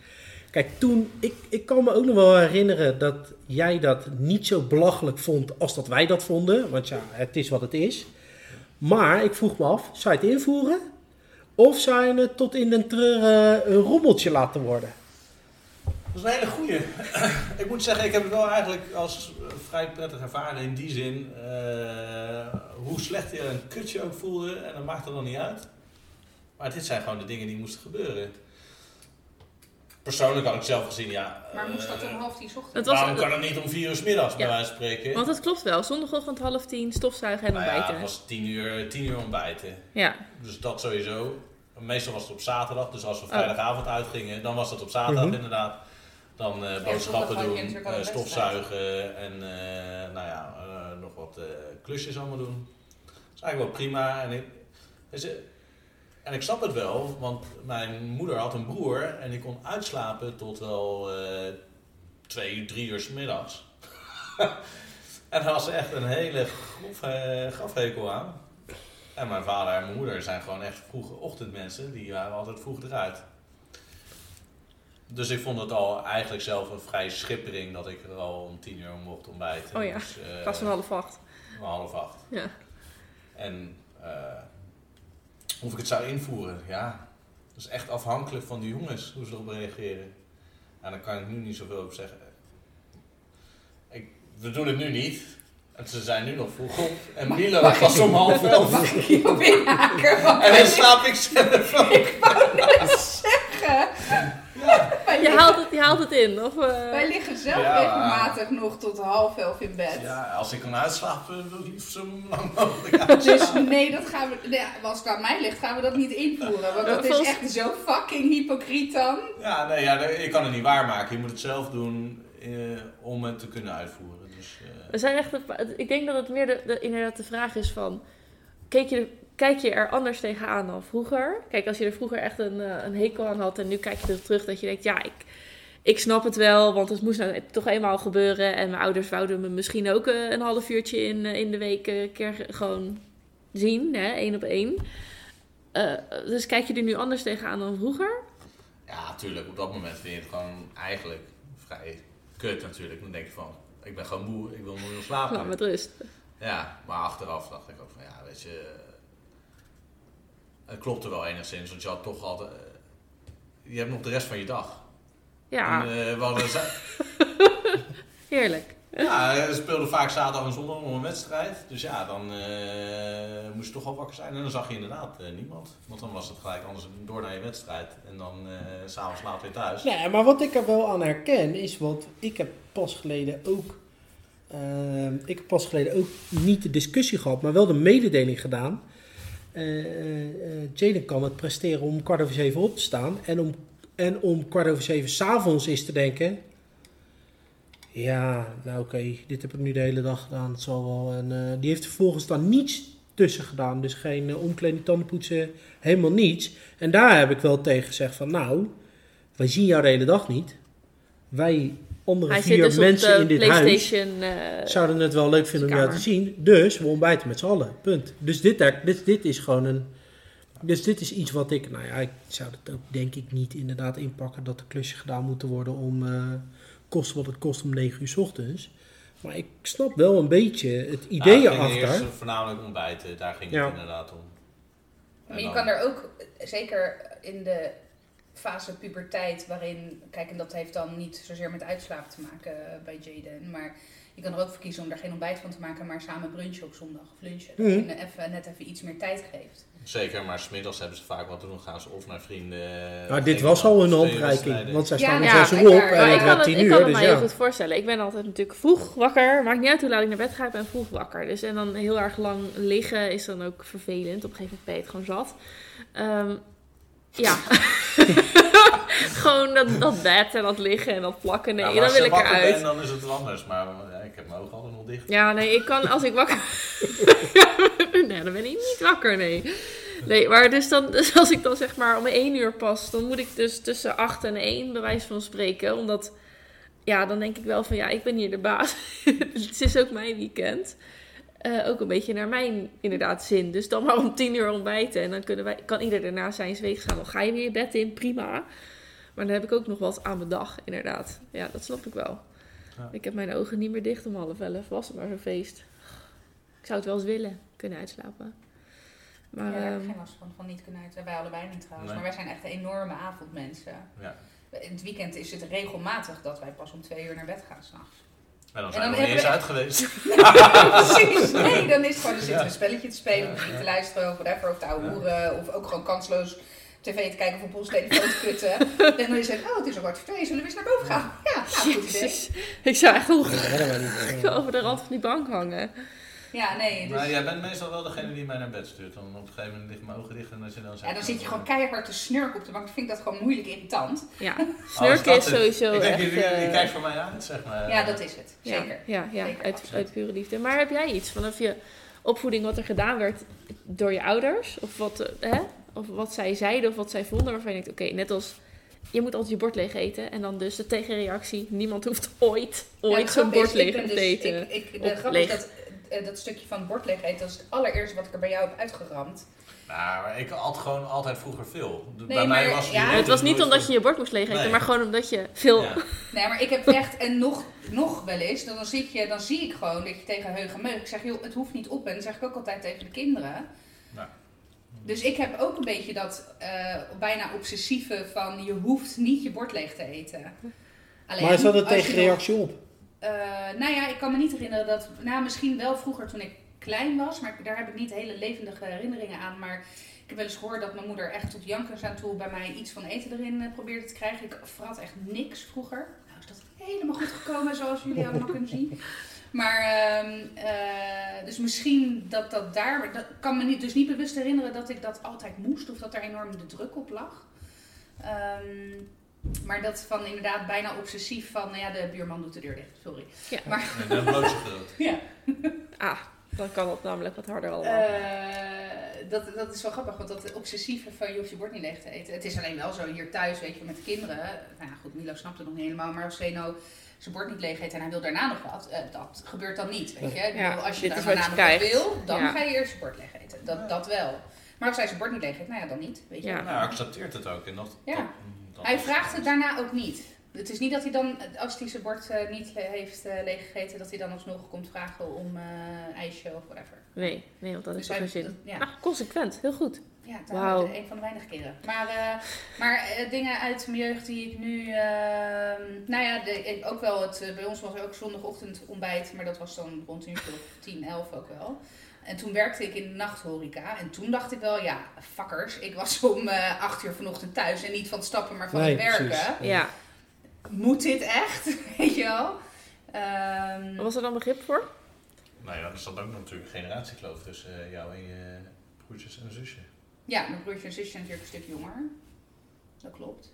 Speaker 1: Kijk, toen, ik, ik kan me ook nog wel herinneren dat jij dat niet zo belachelijk vond als dat wij dat vonden. Want ja, het is wat het is. Maar ik vroeg me af, zou je het invoeren? Of zou je het tot in den treuren een rommeltje laten worden?
Speaker 4: Dat is een hele goeie. (coughs) ik moet zeggen, ik heb het wel eigenlijk als vrij prettig ervaren in die zin. Uh, hoe slecht je een kutje ook voelde, en dat maakt er dan niet uit. Maar dit zijn gewoon de dingen die moesten gebeuren. Persoonlijk had ik zelf gezien, ja.
Speaker 3: Maar moest dat om half tien ochtends?
Speaker 4: Waarom kan het niet om vier uur s middags, ja. bij wijze van spreken?
Speaker 2: Want dat klopt wel. Zondagochtend half tien, stofzuigen en
Speaker 4: nou
Speaker 2: ontbijten.
Speaker 4: Ja, het was tien uur, tien uur ontbijten.
Speaker 2: Ja.
Speaker 4: Dus dat sowieso. Meestal was het op zaterdag, dus als we vrijdagavond uitgingen, dan was het op zaterdag mm -hmm. inderdaad. Dan uh, boodschappen doen, uh, stofzuigen en uh, nou ja, nog wat klusjes allemaal doen. Dat is eigenlijk wel prima. En ik, en ik snap het wel, want mijn moeder had een broer en die kon uitslapen tot wel twee, drie uur s middags. (laughs) en daar was echt een hele grof, grafhekel aan. En mijn vader en mijn moeder zijn gewoon echt vroege ochtendmensen. Die waren altijd vroeg eruit. dus ik vond het al eigenlijk zelf een vrij schippering dat ik er al om tien uur mocht ontbijten.
Speaker 2: Oh ja,
Speaker 4: Dus, eh,
Speaker 2: Pas half acht.
Speaker 4: om half acht.
Speaker 2: Ja.
Speaker 4: En eh, of ik het zou invoeren, ja. Dat is echt afhankelijk van de jongens, hoe ze erop reageren. En daar kan ik nu niet zoveel op zeggen. Ik, we doen het nu niet. En ze zijn nu nog vroeg op. En Milo
Speaker 3: mag
Speaker 4: was
Speaker 3: ik-
Speaker 4: om half elf.
Speaker 3: Mag ik inhaken?
Speaker 4: En dan slaap ik zelf ook.
Speaker 3: zeggen, wij,
Speaker 2: Je haalt het, je haalt het in, of... eh,
Speaker 3: wij liggen zelf
Speaker 4: Ja.
Speaker 3: regelmatig nog tot half elf in bed.
Speaker 4: Ja, als ik kan uitslapen, wil ik liefst zo lang mogelijk (laughs) uitslapen.
Speaker 3: Dus nee, dat gaan we, nee, als het aan mij ligt, gaan we dat niet invoeren. Want dat is echt zo fucking hypocriet dan.
Speaker 4: Ja, nee, ja, je kan het niet waarmaken. Je moet het zelf doen eh, om het te kunnen uitvoeren. Dus, eh,
Speaker 2: We zijn echt, ik denk dat het meer de, de- inderdaad de vraag is van, kijk je, kijk je er anders tegenaan dan vroeger? Kijk, als je er vroeger echt een, eh, een hekel aan had en nu kijk je er terug dat je denkt, ja, ik, ik snap het wel, want het moest nou toch eenmaal gebeuren. En mijn ouders wouden me misschien ook eh, een half uurtje in, eh, in de week een keer ge- gewoon zien, hè, één op één. Dus kijk je er nu anders tegenaan dan vroeger?
Speaker 4: ja, natuurlijk, op dat moment vind je het gewoon eigenlijk vrij kut natuurlijk. Dan denk je van, ik ben gewoon moe, ik wil nog slapen.
Speaker 2: Nou, met rust.
Speaker 4: Ja, maar achteraf dacht ik ook van, ja, weet je... Het klopte wel enigszins, want je had toch altijd... eh, Je hebt nog de rest van je dag.
Speaker 2: Ja,
Speaker 4: En, eh, we hadden za- (laughs)
Speaker 2: heerlijk.
Speaker 4: ja, we speelden vaak zaterdag en zondag nog een wedstrijd. Dus ja, dan eh, moest je toch al wakker zijn. En dan zag je inderdaad eh, niemand. Want dan was het gelijk anders door naar je wedstrijd. En dan eh, s s'avonds laat weer thuis.
Speaker 1: Nee, maar wat ik er wel aan herken is wat ik heb pas geleden ook. ehm, ik heb pas geleden ook niet de discussie gehad, maar wel de mededeling gedaan. Eh, Jaden kan het presteren om kwart over zeven op te staan. En om, en om kwart over zeven s'avonds is te denken. Ja, nou oké, dit heb ik nu de hele dag gedaan. Het zal wel. Die heeft vervolgens dan niets tussen gedaan. Dus geen eh, omkleding, tandenpoetsen, helemaal niets. En daar heb ik wel tegen gezegd van nou. Wij zien jou de hele dag niet. Wij, andere
Speaker 2: Hij zit
Speaker 1: vier
Speaker 2: dus
Speaker 1: mensen
Speaker 2: op
Speaker 1: in
Speaker 2: de
Speaker 1: dit huis,
Speaker 2: PlayStation. eh,
Speaker 1: zouden het wel leuk vinden om jou te zien. Dus we ontbijten met z'n allen. Punt. Dus dit, dit, dit is gewoon een... Dus dit is iets wat ik... Nou ja, ik zou het ook denk ik niet inderdaad inpakken... dat de klusje gedaan moeten worden om... eh kost wat het kost om 9 uur 's ochtends. Maar ik snap wel een beetje het idee
Speaker 4: ging
Speaker 1: erachter.
Speaker 4: Eerst voornamelijk ontbijten, daar ging
Speaker 1: Ja.
Speaker 4: het inderdaad om.
Speaker 3: Maar je
Speaker 4: dan-
Speaker 3: kan er ook, zeker in de fase puberteit, waarin, kijk, en dat heeft dan niet zozeer met uitslapen te maken eh, bij Jaden, maar je kan er ook voor kiezen om daar geen ontbijt van te maken, maar samen brunchen op zondag of lunchen. Dat
Speaker 1: Mhm.
Speaker 3: je even, net even iets meer tijd geeft.
Speaker 4: Zeker, maar smiddags hebben ze vaak wat te doen. Gaan ze of naar vrienden.
Speaker 1: Nou, dit was al een handreiking. Want zij
Speaker 3: Ja,
Speaker 1: staan om
Speaker 2: ja,
Speaker 1: 6 uur op en
Speaker 2: Maar
Speaker 1: het
Speaker 2: ik kan
Speaker 1: werd
Speaker 2: het,
Speaker 1: 10
Speaker 2: ik kan
Speaker 1: uur.
Speaker 2: het
Speaker 1: Dus
Speaker 2: me heel
Speaker 1: ja.
Speaker 2: goed voorstellen. Ik ben altijd natuurlijk vroeg wakker. Maakt niet uit hoe laat ik naar bed ga, ik ben vroeg wakker. Dus en dan heel erg lang liggen is dan ook vervelend. Op een gegeven moment ben je het gewoon zat. Ehm, ja. (laughs) gewoon dat, dat bed en dat liggen en dat plakken. Nee,
Speaker 4: Ja,
Speaker 2: dan wil ik
Speaker 4: wakker
Speaker 2: eruit.
Speaker 4: bent, dan is het anders. Maar ja, ik heb mijn ogen altijd nog dicht.
Speaker 2: Ja, nee, ik kan als ik wakker. (laughs) nee, dan ben ik niet wakker, nee. Nee, maar dus, dan, dus als ik dan zeg maar om één uur pas, dan moet ik dus tussen acht en één bij wijze van spreken. Omdat, ja, dan denk ik wel van ja, ik ben hier de baas. (laughs) het is ook mijn weekend. Eh, ook een beetje naar mijn inderdaad zin. Dus dan maar om tien uur ontbijten. En dan kunnen wij, kan ieder daarna zijn weeg gaan. Dan ga je weer je bed in, prima. Maar dan heb ik ook nog wat aan mijn dag, inderdaad. Ja, dat snap ik wel.
Speaker 4: Ja.
Speaker 2: Ik heb mijn ogen niet meer dicht om half elf. Was het maar zo'n feest. Ik zou het wel eens willen, kunnen uitslapen. Maar
Speaker 3: ja, daar heb ik
Speaker 2: ehm,
Speaker 3: geen last van, van niet kunnen uit. Wij allebei niet trouwens,
Speaker 4: Nee.
Speaker 3: maar wij zijn echt enorme avondmensen.
Speaker 4: Ja.
Speaker 3: In het weekend is het regelmatig dat wij pas om twee uur naar bed gaan s'nachts.
Speaker 4: En dan
Speaker 3: En
Speaker 4: zijn
Speaker 3: dan
Speaker 4: we nog niet eens geweest. (laughs)
Speaker 3: Precies. Nee, dan is het gewoon, een spelletje te spelen, muziek te luisteren of whatever, of te ouwe
Speaker 4: Ja.
Speaker 3: hoeren, of ook gewoon kansloos tv te kijken of op ons telefoon te kutten. (laughs) En dan is het, oh, het is al kwart voor twee, zullen we eens naar boven gaan? Ja, nou, goed idee.
Speaker 2: Ik zou echt (laughs) over de rand van die bank hangen.
Speaker 3: Ja, nee, dus...
Speaker 4: Maar jij bent meestal wel degene die mij naar bed stuurt. Dan op een gegeven moment liggen mijn ogen dicht en als je dan zegt...
Speaker 3: Ja, dan zit je gewoon keihard te snurken op de bank. Ik vind dat gewoon moeilijk irritant.
Speaker 2: Ja, (laughs)
Speaker 4: Oh, is
Speaker 2: snurken is sowieso
Speaker 4: Ik denk,
Speaker 2: echt...
Speaker 4: je, je
Speaker 2: eh,
Speaker 4: kijkt voor mij uit, zeg maar.
Speaker 3: Ja, dat is het.
Speaker 2: ja,
Speaker 3: Zeker.
Speaker 2: Ja, ja
Speaker 3: Zeker,
Speaker 2: uit, uit pure liefde. Maar heb jij iets vanaf je opvoeding wat er gedaan werd door je ouders? Of wat, eh, hè? Of wat zij zeiden of wat zij vonden waarvan je denkt, oké, net als... Je moet altijd je bord leeg eten. En dan dus de tegenreactie. Niemand hoeft (laughs) ooit,
Speaker 3: Ja,
Speaker 2: ooit
Speaker 3: de
Speaker 2: zo'n
Speaker 3: is,
Speaker 2: bord
Speaker 3: ik
Speaker 2: leeg te
Speaker 3: dus-
Speaker 2: eten.
Speaker 3: Ik, ik, de
Speaker 2: Of
Speaker 3: grap
Speaker 2: leeg.
Speaker 3: is dat eh, dat stukje van het bord leeg eten, dat is het allereerste wat ik er bij jou heb uitgeramd.
Speaker 4: Nou, maar ik had gewoon altijd vroeger veel.
Speaker 3: Nee,
Speaker 4: bij mij
Speaker 3: maar-
Speaker 4: was
Speaker 3: ja.
Speaker 2: het was niet omdat je je bord moest leeg eten,
Speaker 4: Nee.
Speaker 2: maar gewoon omdat je veel...
Speaker 4: Ja.
Speaker 3: Nee, maar ik heb echt, en nog, nog wel eens, dan, zit je, dan zie ik gewoon dat je tegen heug en meug. Ik zeg, joh, het hoeft niet op. En dat zeg ik ook altijd tegen de kinderen.
Speaker 4: Ja.
Speaker 3: Dus ik heb ook een beetje dat eh, bijna obsessieve van je hoeft niet je bord leeg te eten. Alleen,
Speaker 1: Maar is dat een tegenreactie op?
Speaker 3: Eh, nou ja, ik kan me niet herinneren dat. Nou, misschien wel vroeger toen ik klein was, maar daar heb ik niet hele levendige herinneringen aan. Maar ik heb wel eens gehoord dat mijn moeder echt tot jankers aan toe bij mij iets van eten erin eh, probeerde te krijgen. Ik verrat echt niks vroeger. Nou is dat helemaal goed gekomen, zoals jullie allemaal (laughs) kunnen zien. Maar, ehm, eh, dus misschien dat dat daar. Dat kan me niet, dus niet bewust herinneren dat ik dat altijd moest of dat er enorm de druk op lag. Ehm, maar dat van inderdaad bijna obsessief van, nou ja, de buurman doet de deur dicht, sorry.
Speaker 2: Ja.
Speaker 3: Maar
Speaker 4: Nee, dan bloot groot. (laughs)
Speaker 3: ja,
Speaker 2: Ah, dan kan het namelijk wat harder allemaal.
Speaker 3: eh, dat, dat is wel grappig, want dat obsessieve van je hoeft je bord niet leeg te eten. Het is alleen wel zo hier thuis, weet je, met de kinderen. Nou ja, goed, Milo snapt het nog niet helemaal, maar als Zeno zijn bord niet leeg eet en hij wil daarna nog wat, eh, dat gebeurt dan niet, weet je.
Speaker 2: Ja,
Speaker 3: als je daarna
Speaker 2: wat je
Speaker 3: nog wat wil, dan
Speaker 2: Ja.
Speaker 3: ga je eerst je bord leeg eten. Dat, dat wel. Maar als hij zijn bord niet leeg eet, nou ja, dan niet, weet je.
Speaker 2: Ja.
Speaker 4: Nou, accepteert het ook. En dat,
Speaker 3: Ja.
Speaker 4: dat- dat-
Speaker 3: Hij vraagt het daarna ook niet. Het is niet dat hij dan, als hij zijn bord eh, niet le- heeft eh, leeggegeten, dat hij dan alsnog komt vragen om eh ijsje of whatever.
Speaker 2: Nee, nee, want dat
Speaker 3: Dus hij-
Speaker 2: geen zin.
Speaker 3: dat- ja.
Speaker 2: Ah, consequent, heel goed.
Speaker 3: Ja, daar
Speaker 2: Wauw.
Speaker 3: een van de weinige keren. Maar, eh, maar eh, dingen uit mijn jeugd die ik nu... ehm, nou ja, de, ik, ook wel het... bij ons was er ook zondagochtend ontbijt. Maar dat was dan rond een uurtje of 10, 11 ook wel. En toen werkte ik in de nachthoreca. En toen dacht ik wel, ja, fuckers. Ik was (laughs) om eh 8 uur vanochtend thuis. En niet van het stappen, maar van
Speaker 1: Nee,
Speaker 3: het werken.
Speaker 1: precies.
Speaker 2: Ja,
Speaker 3: Moet dit echt? (laughs) Weet je wel? Ehm,
Speaker 2: was er dan begrip voor?
Speaker 4: Nou ja, er zat ook natuurlijk een generatiekloof tussen eh, jou en je broertjes en zusje.
Speaker 3: ja, mijn broertje en zusje zijn natuurlijk een stuk jonger. Dat klopt.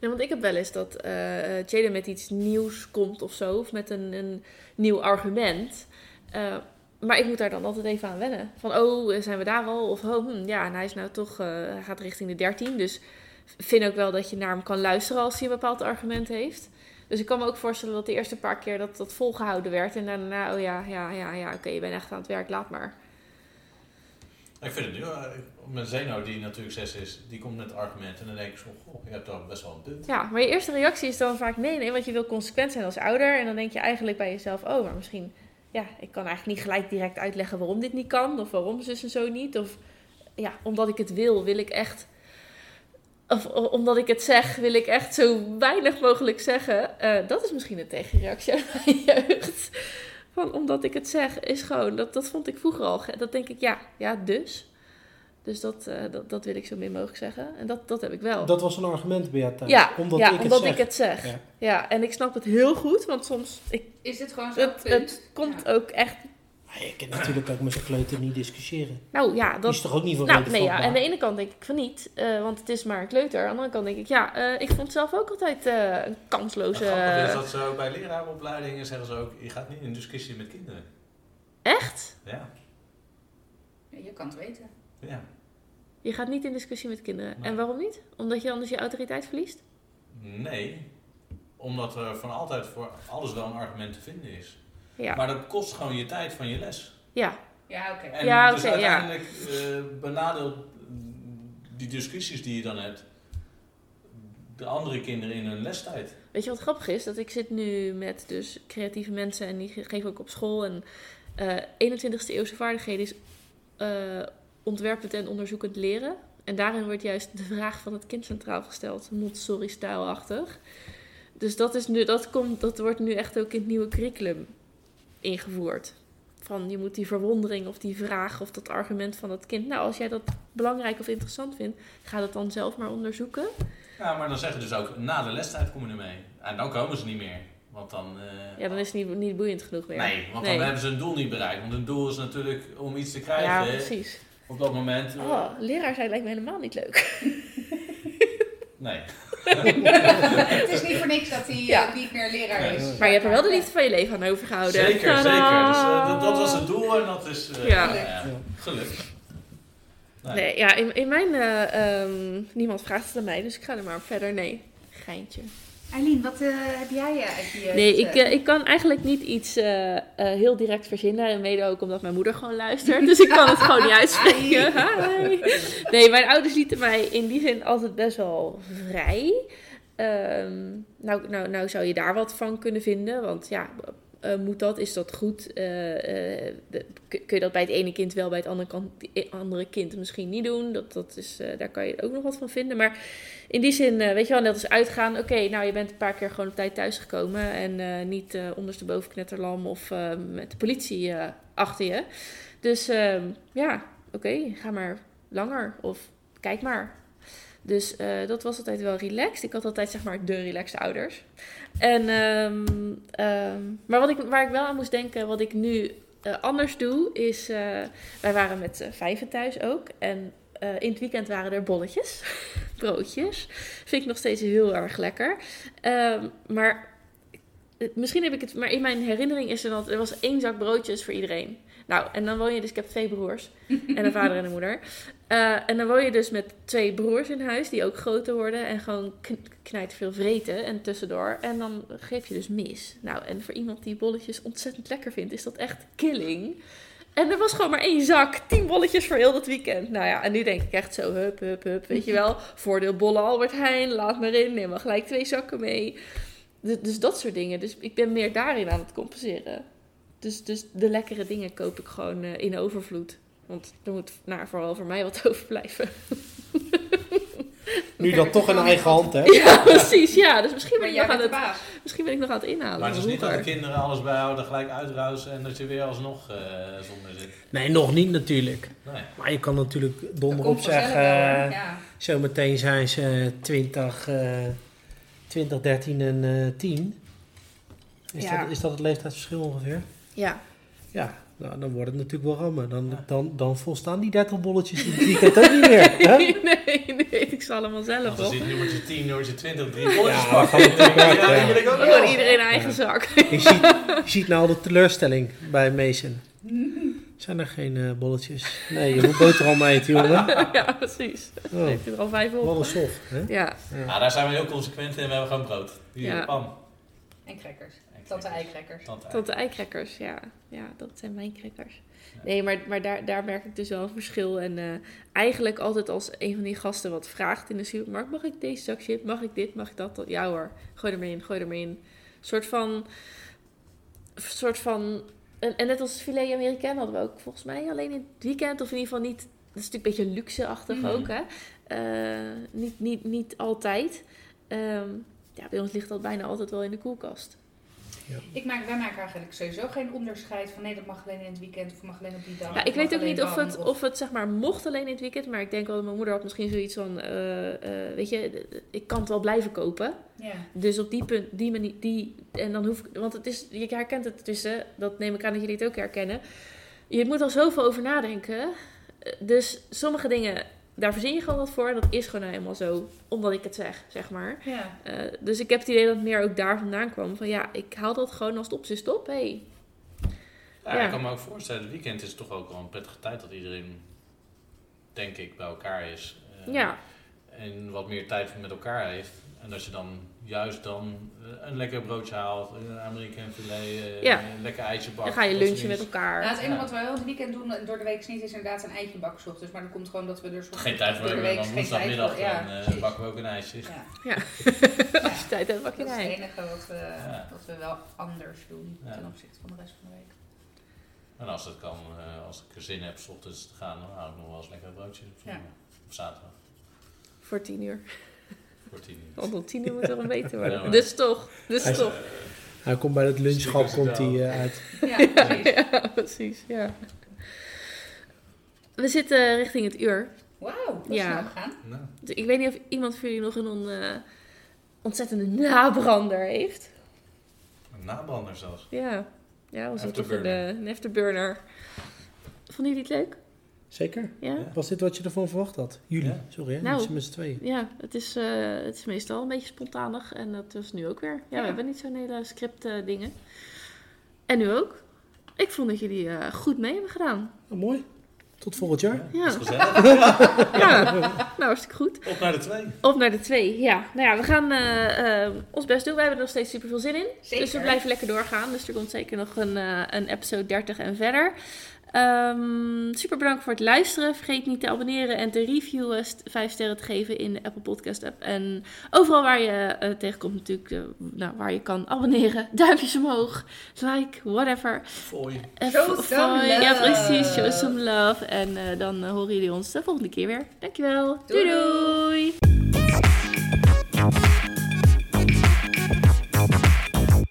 Speaker 2: Nee, want ik heb wel eens dat eh Jada met iets nieuws komt of zo, of met een, een nieuw argument. Eh, maar ik moet daar dan altijd even aan wennen. Van, oh, zijn we daar al? Of, oh, hm, ja, en hij is nou toch, eh, hij gaat richting de 13. Dus vind ook wel dat je naar hem kan luisteren als hij een bepaald argument heeft. Dus ik kan me ook voorstellen dat de eerste paar keer dat dat volgehouden werd. En daarna, oh ja, ja, ja, ja, oké, je bent echt aan het werk, laat maar.
Speaker 4: Ik vind het nu, eh, mijn Zeno die natuurlijk 6 is, die komt met argumenten en dan denk ik zo, goh, je hebt toch best wel een punt.
Speaker 2: Ja, maar je eerste reactie is dan vaak nee, nee, want je wil consequent zijn als ouder. En dan denk je eigenlijk bij jezelf, oh, maar misschien, ja, ik kan eigenlijk niet gelijk direct uitleggen waarom dit niet kan. Of waarom zus en zo niet. Of ja, omdat ik het wil, wil ik echt, of omdat ik het zeg, wil ik echt zo weinig mogelijk zeggen. Eh, dat is misschien een tegenreactie uit mijn (laughs) jeugd. Van omdat ik het zeg, is gewoon, dat, dat vond ik vroeger al. Dat denk ik, ja, ja, dus. Dus dat, eh, dat, dat wil ik zo min mogelijk zeggen. En dat, dat heb ik wel.
Speaker 1: Dat was een argument bij jou thuis.
Speaker 2: Ja,
Speaker 1: omdat
Speaker 2: ja,
Speaker 1: ik het
Speaker 2: omdat
Speaker 1: zeg.
Speaker 2: ik het zeg.
Speaker 1: Ja.
Speaker 2: Ja. en ik snap het heel goed, want soms ik,
Speaker 3: Is dit gewoon zo'n
Speaker 2: het, het komt
Speaker 3: Ja.
Speaker 2: ook echt.
Speaker 1: Maar je kan natuurlijk ook met zijn kleuter niet discussiëren.
Speaker 2: Nou ja,
Speaker 1: Die
Speaker 2: dat.
Speaker 1: is toch ook niet voor
Speaker 2: Nou, nee, ja. Aan de ene kant denk ik van niet, eh, want het is maar een kleuter. Aan de andere kant denk ik, ja, eh, ik vond het zelf ook altijd eh, een kansloze.
Speaker 4: Het is dat zo bij leraaropleidingen zeggen ze ook, je gaat niet in discussie met kinderen.
Speaker 2: echt?
Speaker 4: Ja,
Speaker 3: Ja, je kan het weten.
Speaker 4: Ja.
Speaker 2: Je gaat niet in discussie met kinderen.
Speaker 4: Nee.
Speaker 2: En waarom niet? Omdat je anders je autoriteit verliest?
Speaker 4: Nee, omdat er van altijd voor alles wel een argument te vinden is.
Speaker 2: Ja.
Speaker 4: Maar dat kost gewoon je tijd van je les.
Speaker 2: Ja,
Speaker 3: Ja, oké.
Speaker 4: En
Speaker 2: Ja,
Speaker 4: dus
Speaker 2: oké, ja.
Speaker 4: uiteindelijk eh, benadeelt die discussies die je dan hebt de andere kinderen in hun lestijd.
Speaker 2: Weet je wat grappig is? Dat ik zit nu met dus creatieve mensen en die ge- geven ook op school. En eh 21ste eeuwse vaardigheden is eh, ontwerpend en onderzoekend leren. En daarin wordt juist de vraag van het kind centraal gesteld. Montessori-stijlachtig. Dus dat, is nu, dat, komt, dat wordt nu echt ook in het nieuwe curriculum ingevoerd. Van je moet die verwondering of die vraag of dat argument van het kind. Nou, als jij dat belangrijk of interessant vindt, ga dat dan zelf maar onderzoeken.
Speaker 4: Ja, maar dan zeggen dus ook, na de lestijd komen er mee. En dan komen ze niet meer. Want dan... eh,
Speaker 2: Ja, dan is het niet, niet boeiend genoeg meer.
Speaker 4: Nee, want
Speaker 2: Nee.
Speaker 4: dan hebben ze hun doel niet bereikt. Want hun doel is natuurlijk om iets te krijgen
Speaker 2: Ja, precies.
Speaker 4: Op dat moment. eh,
Speaker 2: Oh, leraar zijn lijkt me helemaal niet leuk. (laughs)
Speaker 4: Nee. (laughs)
Speaker 3: het is niet voor niks dat hij eh,
Speaker 2: Ja.
Speaker 3: niet meer leraar is.
Speaker 2: Maar je hebt er wel de liefde van je leven aan overgehouden.
Speaker 4: Zeker, zeker. Dus, eh, dat, dat was het doel en dat is eh,
Speaker 2: Ja.
Speaker 4: nou ja, gelukt. Nee.
Speaker 2: Nee, ja, in, in mijn... eh, ehm, niemand vraagt het aan mij, dus ik ga er maar verder. Nee, geintje.
Speaker 3: Eileen, wat eh, heb jij uit je...
Speaker 2: Nee, ik, ik kan eigenlijk niet iets heel direct verzinnen. En mede ook omdat mijn moeder gewoon luistert. Dus ik kan het gewoon niet uitspreken. Hi. Nee, mijn ouders lieten mij in die zin altijd best wel vrij. Ehm, nou, nou, nou zou je daar wat van kunnen vinden. Want ja, eh, moet dat? Is dat goed? Eh, eh, kun je dat bij het ene kind wel, bij het andere, kant, andere kind misschien niet doen? Dat, dat is, daar kan je ook nog wat van vinden. Maar in die zin, weet je wel, net als uitgaan. Oké, nou je bent een paar keer gewoon op tijd thuisgekomen. En niet ondersteboven knetterlam of met de politie achter je. Dus ehm, ja, oké, ga maar langer of kijk maar. Dus eh, dat was altijd wel relaxed. Ik had altijd zeg maar de relaxed ouders. En, ehm, ehm, maar wat ik, waar ik wel aan moest denken, wat ik nu eh, anders doe, is... eh, wij waren met vijven thuis ook. En in het weekend waren er bolletjes, (laughs) broodjes. Vind ik nog steeds heel erg lekker. Ehm, maar misschien heb ik het... Maar in mijn herinnering is er dat er was één zak broodjes voor iedereen. Nou, en dan woon je dus... Ik heb twee broers. En een vader en een moeder. Eh, en dan woon je dus met twee broers in huis die ook groter worden en gewoon kn- knijt veel vreten en tussendoor. En dan geef je dus mis. Nou, en voor iemand die bolletjes ontzettend lekker vindt, is dat echt killing. En er was gewoon maar één zak, tien bolletjes voor heel dat weekend. Nou ja, en nu denk ik echt zo, hup, hup, hup, weet je wel. (laughs) Voordeel bollen Albert Heijn, laat maar in, neem maar gelijk twee zakken mee. Dus, dus dat soort dingen. Dus ik ben meer daarin aan het compenseren. Dus, dus de lekkere dingen koop ik gewoon eh, in overvloed. Want er moet nou, vooral voor mij wat (laughs) overblijven.
Speaker 1: Nu dan toch in eigen hand, hè?
Speaker 2: Ja, precies. Ja, dus misschien ben, ik nog aan het, misschien ben ik nog aan het inhalen.
Speaker 4: Maar het is niet dat de kinderen alles bijhouden, gelijk uitruisen en dat je weer alsnog eh, zonder zit.
Speaker 1: Nee, nog niet natuurlijk.
Speaker 4: Nee.
Speaker 1: Maar je kan natuurlijk
Speaker 3: Dat
Speaker 1: donder op zeggen... eh.
Speaker 3: Ja.
Speaker 1: Zometeen zijn ze 20, eh 20 13 en eh 10. Is,
Speaker 2: Ja.
Speaker 1: dat, is dat het leeftijdsverschil ongeveer?
Speaker 2: Ja.
Speaker 1: Ja, nou, dan wordt het natuurlijk wel rammen. Dan, dan, dan volstaan die 30 bolletjes in het weekend ook niet meer. (laughs) Hè?
Speaker 2: nee, nee, ik zal allemaal zelf
Speaker 4: Als je
Speaker 2: op.
Speaker 4: ziet nummertje 10, nummertje 20, drie bolletjes
Speaker 1: Ja,
Speaker 4: pakken.
Speaker 1: dan
Speaker 4: dan je, ja,
Speaker 1: ja.
Speaker 4: die wil ik ook
Speaker 2: Gewoon
Speaker 4: wel.
Speaker 2: iedereen een eigen zak.
Speaker 1: Je ziet, je ziet nou de teleurstelling bij Mason. Zijn er geen eh, bolletjes? Nee, je moet boterham eten, jongen. (laughs)
Speaker 2: ja, precies.
Speaker 1: Oh,
Speaker 2: Heeft u er al vijf
Speaker 1: wat
Speaker 2: op?
Speaker 1: een sof. Hè?
Speaker 2: Ja,
Speaker 4: Ja, daar zijn we heel consequent in. We hebben gewoon brood. Hier,
Speaker 2: Ja.
Speaker 4: pam.
Speaker 3: En crackers. Tante eikrekkers.
Speaker 4: Tante ei.
Speaker 2: tot de eikrekkers. Ja, ja dat zijn mijn crackers. Nee, maar, maar daar, daar merk ik dus wel een verschil. En eh, eigenlijk altijd als een van die gasten wat vraagt in de supermarkt... mag ik deze zak chip, mag ik dit, mag ik dat? dat? Ja hoor, gooi er maar in, gooi er maar in. Een soort van... soort van en, en net als filet Amerikaan hadden we ook volgens mij alleen in het weekend... of in ieder geval niet... Dat is natuurlijk een beetje luxe-achtig
Speaker 3: Mhm.
Speaker 2: ook, hè? Eh, niet, niet, niet altijd. Ehm, ja, bij ons ligt dat bijna altijd wel in de koelkast.
Speaker 3: Ik maak, wij maken eigenlijk sowieso geen onderscheid van nee, dat mag alleen in het weekend of mag alleen op die dag.
Speaker 2: Ja, ik weet ook niet of het, of het zeg maar mocht alleen in het weekend. Maar ik denk wel dat mijn moeder had misschien zoiets van... eh, eh, weet je, ik kan het wel blijven kopen.
Speaker 3: Ja.
Speaker 2: Dus op die punt, die manier... Die, en dan hoef ik... Want het is, je herkent het tussen. Dat neem ik aan dat jullie het ook herkennen. Je moet al zoveel over nadenken. Eh, Dus sommige dingen, daar verzin je gewoon wat voor. En dat is gewoon nou helemaal zo. Omdat ik het zeg, zeg maar.
Speaker 3: Ja.
Speaker 2: Eh, dus ik heb het idee dat het meer ook daar vandaan kwam. Van ja, ik haal dat gewoon als het op zit stop. Hey.
Speaker 4: Ja,
Speaker 2: Ja.
Speaker 4: Ik kan me ook voorstellen, het weekend is toch ook wel een prettige tijd dat iedereen, denk ik, bij elkaar is. Eh,
Speaker 2: Ja.
Speaker 4: En wat meer tijd met elkaar heeft. En als je dan juist dan eh, een lekker broodje haalt, een Amerikaan filet, eh,
Speaker 2: Ja.
Speaker 4: een lekker ijsje bakken.
Speaker 2: Dan ga je
Speaker 4: dat
Speaker 2: lunchen met elkaar.
Speaker 3: Nou, het enige
Speaker 4: Ja.
Speaker 3: wat we wel het weekend doen door de week niet is inderdaad een eitje bakken ochtends. Maar dat komt gewoon dat we er soms
Speaker 4: Geen tijd voor hebben,
Speaker 3: week
Speaker 4: want woensdagmiddag.
Speaker 3: Ja,
Speaker 4: dan eh, bakken we ook een ijsje.
Speaker 3: Ja. (laughs)
Speaker 2: Ja. Als je tijd hebt, pak je
Speaker 3: Dat is
Speaker 2: een
Speaker 3: het enige wat we,
Speaker 4: Ja.
Speaker 3: wat we wel anders doen
Speaker 4: Ja.
Speaker 3: ten opzichte van de rest van de week.
Speaker 4: En als het kan, eh, als ik er zin heb, s ochtends te gaan, dan haal ik nog wel eens lekker broodjes op zondag. Of zaterdag,
Speaker 2: Voor tien uur.
Speaker 4: Voor tien uur.
Speaker 2: Want om tien uur moet er ontbeten worden.
Speaker 4: Ja, maar-
Speaker 2: dus toch. Dus
Speaker 1: Hij-
Speaker 2: toch.
Speaker 1: Hij komt bij het lunchschap komt hij eh, uit. (laughs)
Speaker 3: Ja, precies.
Speaker 2: Ja, precies. Ja. We zitten richting het uur.
Speaker 3: Wauw, dat is
Speaker 2: Ja.
Speaker 3: snel gegaan.
Speaker 4: Nou,
Speaker 2: Dus Ik weet niet of iemand van jullie nog een on- eh, ontzettende nabrander heeft.
Speaker 4: een nabrander zelfs.
Speaker 2: Ja. Ja, was een,
Speaker 4: Afterburner.
Speaker 2: een afterburner. Vonden jullie het leuk?
Speaker 1: Zeker.
Speaker 2: Ja?
Speaker 4: Ja.
Speaker 1: Was dit wat je ervan verwacht had? Jullie,
Speaker 4: Ja.
Speaker 1: sorry hè?
Speaker 2: Nou.
Speaker 1: Met z'n- tweeën.
Speaker 2: Ja, het is, eh, het is meestal een beetje spontanig. En dat was nu ook weer. Ja,
Speaker 3: Ja.
Speaker 2: we hebben niet zo'n hele script eh, dingen. En nu ook. Ik vond dat jullie eh, goed mee hebben gedaan.
Speaker 1: Oh, mooi. Tot volgend jaar.
Speaker 4: Dat is
Speaker 2: Ja, (laughs)
Speaker 4: gezellig.
Speaker 2: ja. nou hartstikke goed.
Speaker 4: Op naar de twee.
Speaker 2: Op naar de twee, ja. Nou ja, we gaan ons best doen. We hebben er nog steeds super veel zin in.
Speaker 3: Zeker.
Speaker 2: Dus we blijven lekker doorgaan. Dus er komt zeker nog een, een episode 30 en verder. Ehm, super bedankt voor het luisteren. Vergeet niet te abonneren en te reviewen. st- Vijf sterren te geven in de Apple Podcast app. En overal waar je eh, tegenkomt natuurlijk, eh, nou, waar je kan abonneren. (laughs) Duimpjes omhoog, like, whatever.
Speaker 4: Fooi.
Speaker 3: Show
Speaker 2: vo-
Speaker 3: some
Speaker 2: voor- Ja,
Speaker 3: love.
Speaker 2: precies. Show some love. En eh, dan eh, horen jullie ons de volgende keer weer. Dankjewel. doei.
Speaker 3: Doei.
Speaker 2: doei.